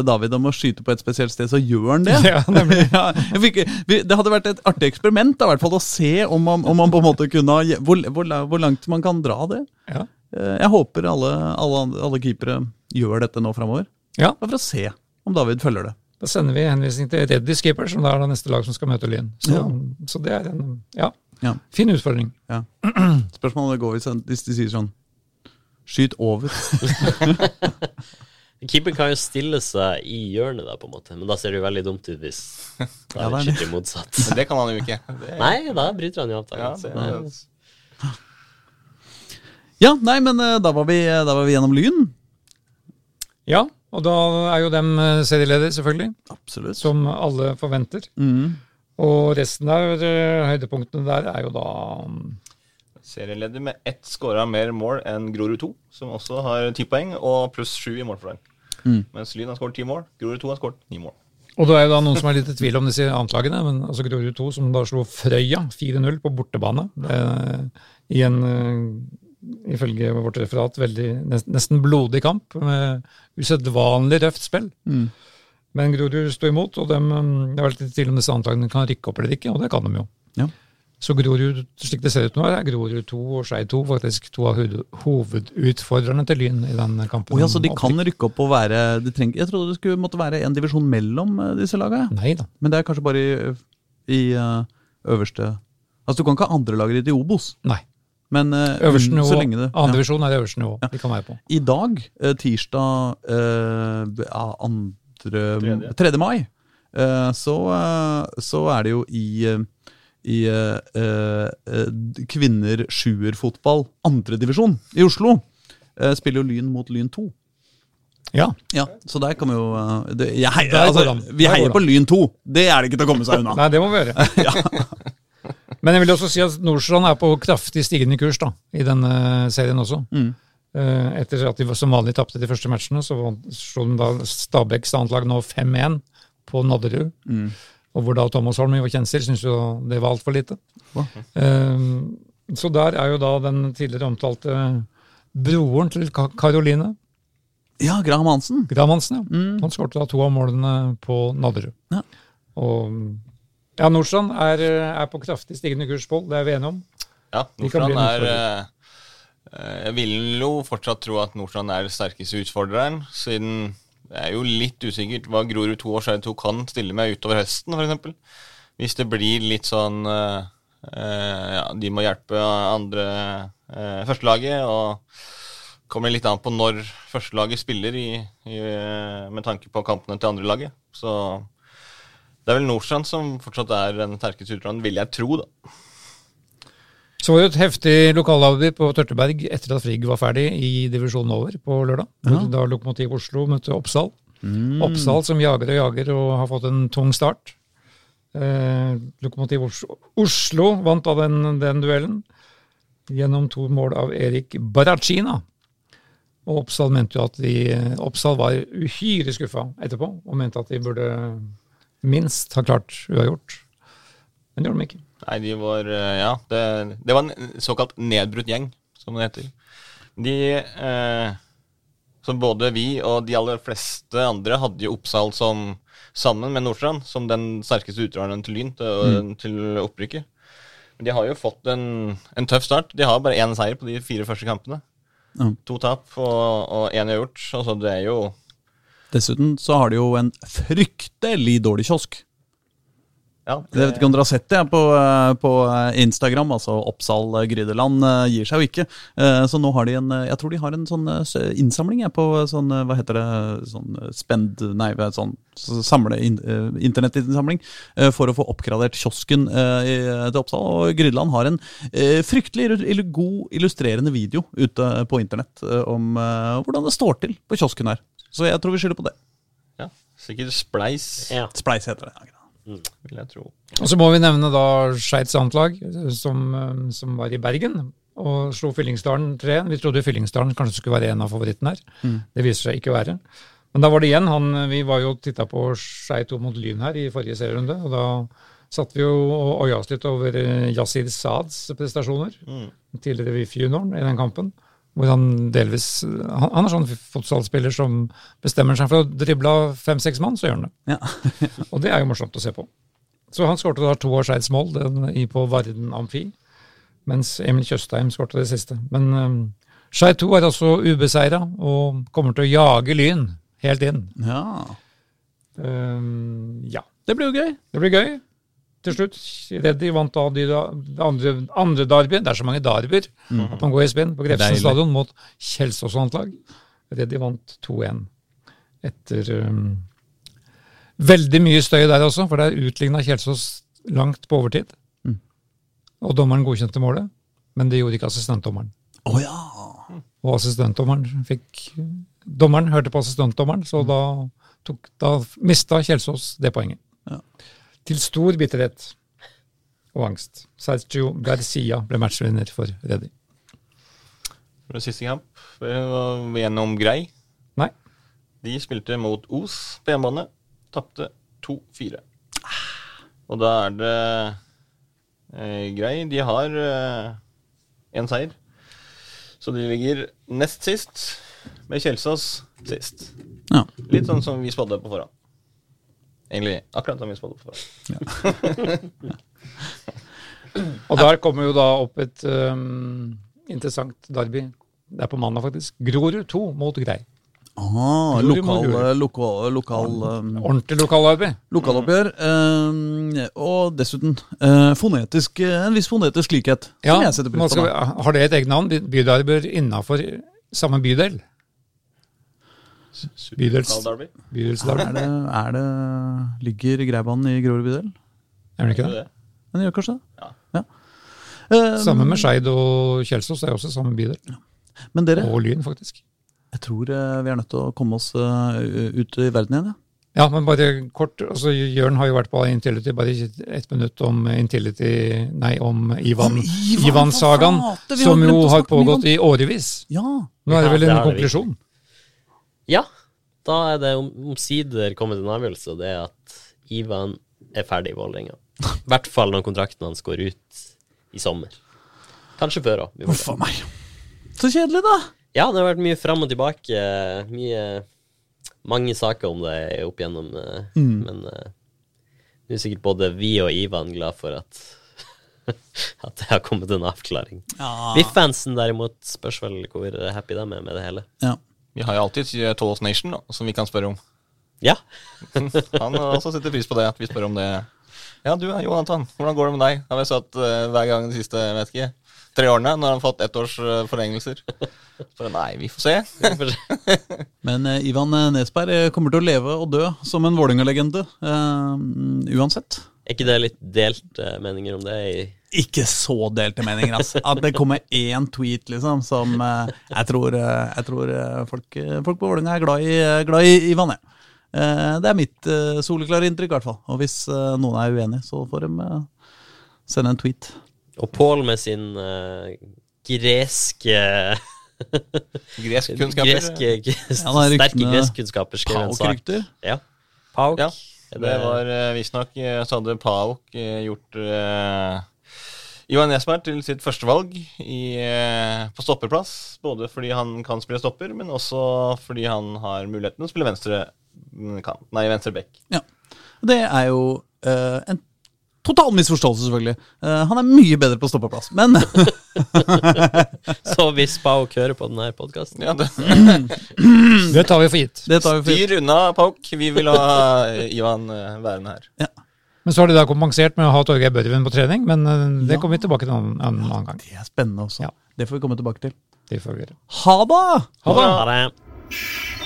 David om å skyte på et spesielt sted, så gjør han det. Ja, nemlig. Ja, jeg fikk, det hadde vært et artig eksperiment da, hvert fall, å se om man, om man på en måte kunne hvor, hvor, hvor langt man kan dra det. Ja. Eh, Jeg håper alle, alle, alle keepere gjør dette nå framover. ja, for å se om David følger det. Da sender vi henvisning til Reddys keeper, som da er det neste lag som skal møte Lyn. Så, så det er en ja, Ja. fin utfordring. Ja. Spørsmålet går hvis de sier sånn Skyt over. Keeper kan jo stille seg i hjørnet, da, på en måte. men da ser det jo veldig dumt ut hvis det er det er skikkelig motsatt. Men det kan han jo ikke. Er... Nei, da bryter han jo ja, avtalen. det- Ja, nei, men eh, da var vi, da var vi gjennom Lyn. Ja, og da er jo dem eh, serieleder, selvfølgelig, Absolutt. som alle forventer. Mm. Og resten eh, høydepunktene der, er jo da mm, Serieleder med ett skåra mer mål enn Grorud 2, som også har ti poeng, og pluss sju i målforlag. Mens Lyn har skåret ti mål, Grorud 2 har skåret ni mål. Og det er jo da noen som er litt i tvil om disse annetlagene, men altså Grorud 2 som da slo Frøya 4-0 på bortebane. Det, I en, eh, ifølge vårt referat, veldig, nest- nesten blodig kamp med usedvanlig røft spill. Men Grorud sto imot, og dem, eh, det var litt i tvil om disse antagene kan rykke opp eller ikke, og det kan de jo. Ja. Så Grorud, slik det ser ut nå, er Grorud 2 og Skei 2 faktisk to av hoved- hovedutfordrerne til Lyn i den kampen. Oh, ja, så de kan rykke opp og være de trenger, Jeg trodde det skulle måtte være en divisjon mellom eh, disse lagene. Nei da. Men det er kanskje bare i, i eh, øverste Altså, du kan ikke ha andre lager i Obos, Nei. men øverste nivå, så lenge det ja. Andredivisjon er det øverste nivå de kan være på. I dag, eh, tirsdag eh, andre, Tredje. 3. mai, eh, så, eh, så er det jo i, eh, i eh, eh, kvinner sjuerfotball andredivisjon i Oslo. Eh, spiller jo Lyn mot Lyn 2. Ja. Ja, så der kan vi jo eh, det, heier, altså. Vi heier på Lyn 2. Det er det ikke til å komme seg unna. Nei, det må vi gjøre. Men jeg vil også si at Nordstrand er på kraftig stigende kurs da, i denne serien også. Mm. Eh, Etter at de som vanlig tapte de første matchene, så slo de da Stabæks annetlag nå 5-1 på Nadderud. Mm. Og hvor da Thomas Holm var kjensel, syntes jo det var altfor lite. Hva? Eh, Så der er jo da den tidligere omtalte broren til Karoline, Ja, Graham Hansen. Graham Hansen, ja. Mm. Han skåret da to av målene på Nadderud. Ja. Og ja, Nordstrand er, er på kraftig stigende kurs, Pål. Det er vi enige om. Ja, Nordstrand er eh, eh, Jeg vil jo fortsatt tro at Nordstrand er sterkeste utfordreren, siden det er jo litt usikkert hva Grorud 2 og Skeid 2 kan stille med utover høsten, f.eks. Hvis det blir litt sånn eh, eh, Ja, de må hjelpe andre uh, førstelaget, og kommer litt an på når førstelaget spiller i, i, eh, med tanke på kampene til andrelaget. Så det er vel Nordstrand som fortsatt er den sterkeste utlandet, vil jeg tro, da. Så var det et heftig lokalderby på Tørteberg etter at Frigg var ferdig i divisjonen over på lørdag. Ja. Da Lokomotiv Oslo møtte Oppsal. Oppsal som jager og jager og har fått en tung start. Eh, Lokomotiv Oslo, Oslo vant da den, den duellen gjennom to mål av Erik Baracina. Og Oppsal mente jo at de, Oppsal var uhyre skuffa etterpå og mente at de burde minst ha klart uavgjort. Men det gjorde de ikke. Nei, de var eh, Ja, det, det var en såkalt nedbrutt gjeng, som det heter. De eh, Så både vi og de aller fleste andre hadde jo Oppsal som sammen med Nordstrand som den sterkeste utøveren til Lyn til, til opprykket. Men de har jo fått en, en tøff start. De har bare én seier på de fire første kampene. Ja. To tap og én uavgjort. Altså, det er jo Dessuten så har de jo en fryktelig dårlig kiosk. Ja, Jeg vet ikke om dere har sett det på, eh, på Instagram. altså Oppsal eh, Grydeland eh, gir seg jo ikke. Eh, Så nå har de en eh, Jeg tror de har en sånn eh, innsamling jeg, på sånn eh, Hva heter det? Sånn eh, spend... Nei, sånn samle in, eh, internettinnsamling eh, for å få oppgradert kiosken eh, til Oppsal. Og Grydeland har en eh, fryktelig god illustrerende video ute på internett eh, om eh, hvordan det står til på kiosken her. Så jeg tror vi skylder på det. ja, sikkert spleis, Ja. Spleis heter det. Vil jeg tro. Og så må vi nevne da Skeids amtlag, som, som var i Bergen og slo Fyllingsdalen 3-1. Vi trodde Fyllingsdalen kanskje skulle være en av favorittene her. Det viser seg ikke å være. Men da var det igjen han Vi var jo titta på Skei 2 mot Lyn her i forrige serierunde, og da satt vi jo og oia oss litt over Yasir Saads prestasjoner. Tidligere VIF-junioren i den kampen. Hvor han delvis Han, han er sånn fotballspiller som bestemmer seg for å drible av fem-seks mann, så gjør han det. Ja. Og det er jo morsomt å se på. Så han skårte da to av Skeids mål den, på Varden Amfi, mens Emil Tjøstheim skårte det siste. Men um, Skeid 2 er altså ubeseira og kommer til å jage Lyn helt inn. Ja. Um, ja, Det blir jo gøy. det blir gøy. Til slutt, Reddy vant da de andre, andre derby. Det er så mange derbyer at man går i spinn på Grefsen stadion mot Kjelsås landslag. Reddy vant 2-1 etter um, veldig mye støy der også, for det er utligna Kjelsås langt på overtid. Og dommeren godkjente målet, men det gjorde ikke assistentdommeren. Å ja. Og assistentdommeren fikk Dommeren hørte på assistentdommeren, så da, tok, da mista Kjelsås det poenget. Til stor bitterhet og angst. Sergio Garcia ble matchvinner for Reddy. Det siste kamp vi var gjennom Grei. Nei. De spilte mot Os på hjemmebane. Tapte 2-4. Og da er det eh, Grei. De har én seier. Så de ligger nest sist, med Kjelsås sist. Ja. Litt sånn som vi spådde på forhånd. Egentlig akkurat som vi spådde på forhånd. Og der kommer jo da opp et um, interessant derby. Det er på mandag, faktisk. Grorud 2 mot Grei. Ah, lokal, må lokal, lokal, um, Ordentlig lokalderby. lokaloppgjør. Um, og dessuten uh, fonetisk, en viss fonetisk likhet, Ja, som jeg setter pris på. skal har det et eget navn? Byderbyer innafor samme bydel? Bydels, bydelsderby? Er det, er det Ligger Greibanen i Grorud bydel? Er det ikke det? Den gjør kanskje det? Ja. Um, Samme med Skeid og Kjelsås, det er også samme bydel. Men dere, Og Lyn, faktisk. jeg tror uh, vi er nødt til å komme oss uh, ut i verden igjen. Ja. Ja, men bare kort. altså Jørn har jo vært på Intility, bare ett minutt om Intility Nei, om Ivan. Ivan, har som jo har pågått i årevis. ja. Nå er det vel en er det konklusjon? Ja, da er det om- omsider kommet en avgjørelse, og det er at Ivan er ferdig i Vålerenga. I hvert fall når kontrakten hans går ut i sommer. Kanskje før òg. Huff a meg. Så kjedelig, da. Ja, det har vært mye fram og tilbake. Mye Mange saker om det opp igjennom, eh, Mm. men eh, nå er sikkert både vi og Ivan glad for at at det har kommet en avklaring. Ja. VIF-fansen derimot spørs vel hvor happy de er med det hele. ja. Vi har jo alltid Tollos Nation, som vi kan spørre om. Ja. Han har også setter pris på det, at vi spør om det. Ja, du Jonathan, hvordan går det med deg? Har vi satt uh, hver gang de siste vet ikke, tre årene, når han har fått ett års uh, forlengelser. Så nei, vi får se. Men uh, Ivan eh, Nesberg eh, kommer til å leve og dø som en Vålerenga-legende. eh, uansett. Er ikke det litt delte meninger om det? i Ikke så delte meninger, altså. At det kommer én tweet, liksom, som eh, Jeg tror, eh, jeg tror eh, folk, eh, folk på Vålerenga er glad i, eh, glad i i. Eh, det er mitt uh, soleklare inntrykk, i hvert fall. Og hvis eh, noen er uenig, så får de eh, sende en tweet. Og Pål med sin uh, greske Gresk kunnskaper. greske, Ja, er Sterke greskkunnskaper skrev en sak. Pauk-rykter. Ja. Pauk. Ja, det var uh, visstnok uh, så hadde Pauk eh, gjort eh, Johan Nesberg til sitt førstevalg i, eh, på stopperplass. Både fordi han kan spille stopper, men også fordi han har muligheten til å spille venstre mm, kant, nei, venstre back. Ja. Det er jo eh, en total misforståelse, selvfølgelig. Uh, han er mye bedre på stoppeplass, men Så hvis Pauk hører på denne podkasten Ja, det, Det tar vi for gitt. det tar vi for Styr unna, Pauk. Vi vil ha eh, Ivan eh, værende her. Men så har de da kompensert med å ha Torgeir Børven på trening, men det Ja. kommer vi tilbake til en annen, en annen gang. Det er spennende også. Ja. Det får vi komme tilbake til. Det får vi gjøre. Ha det! Ha det! Ha det.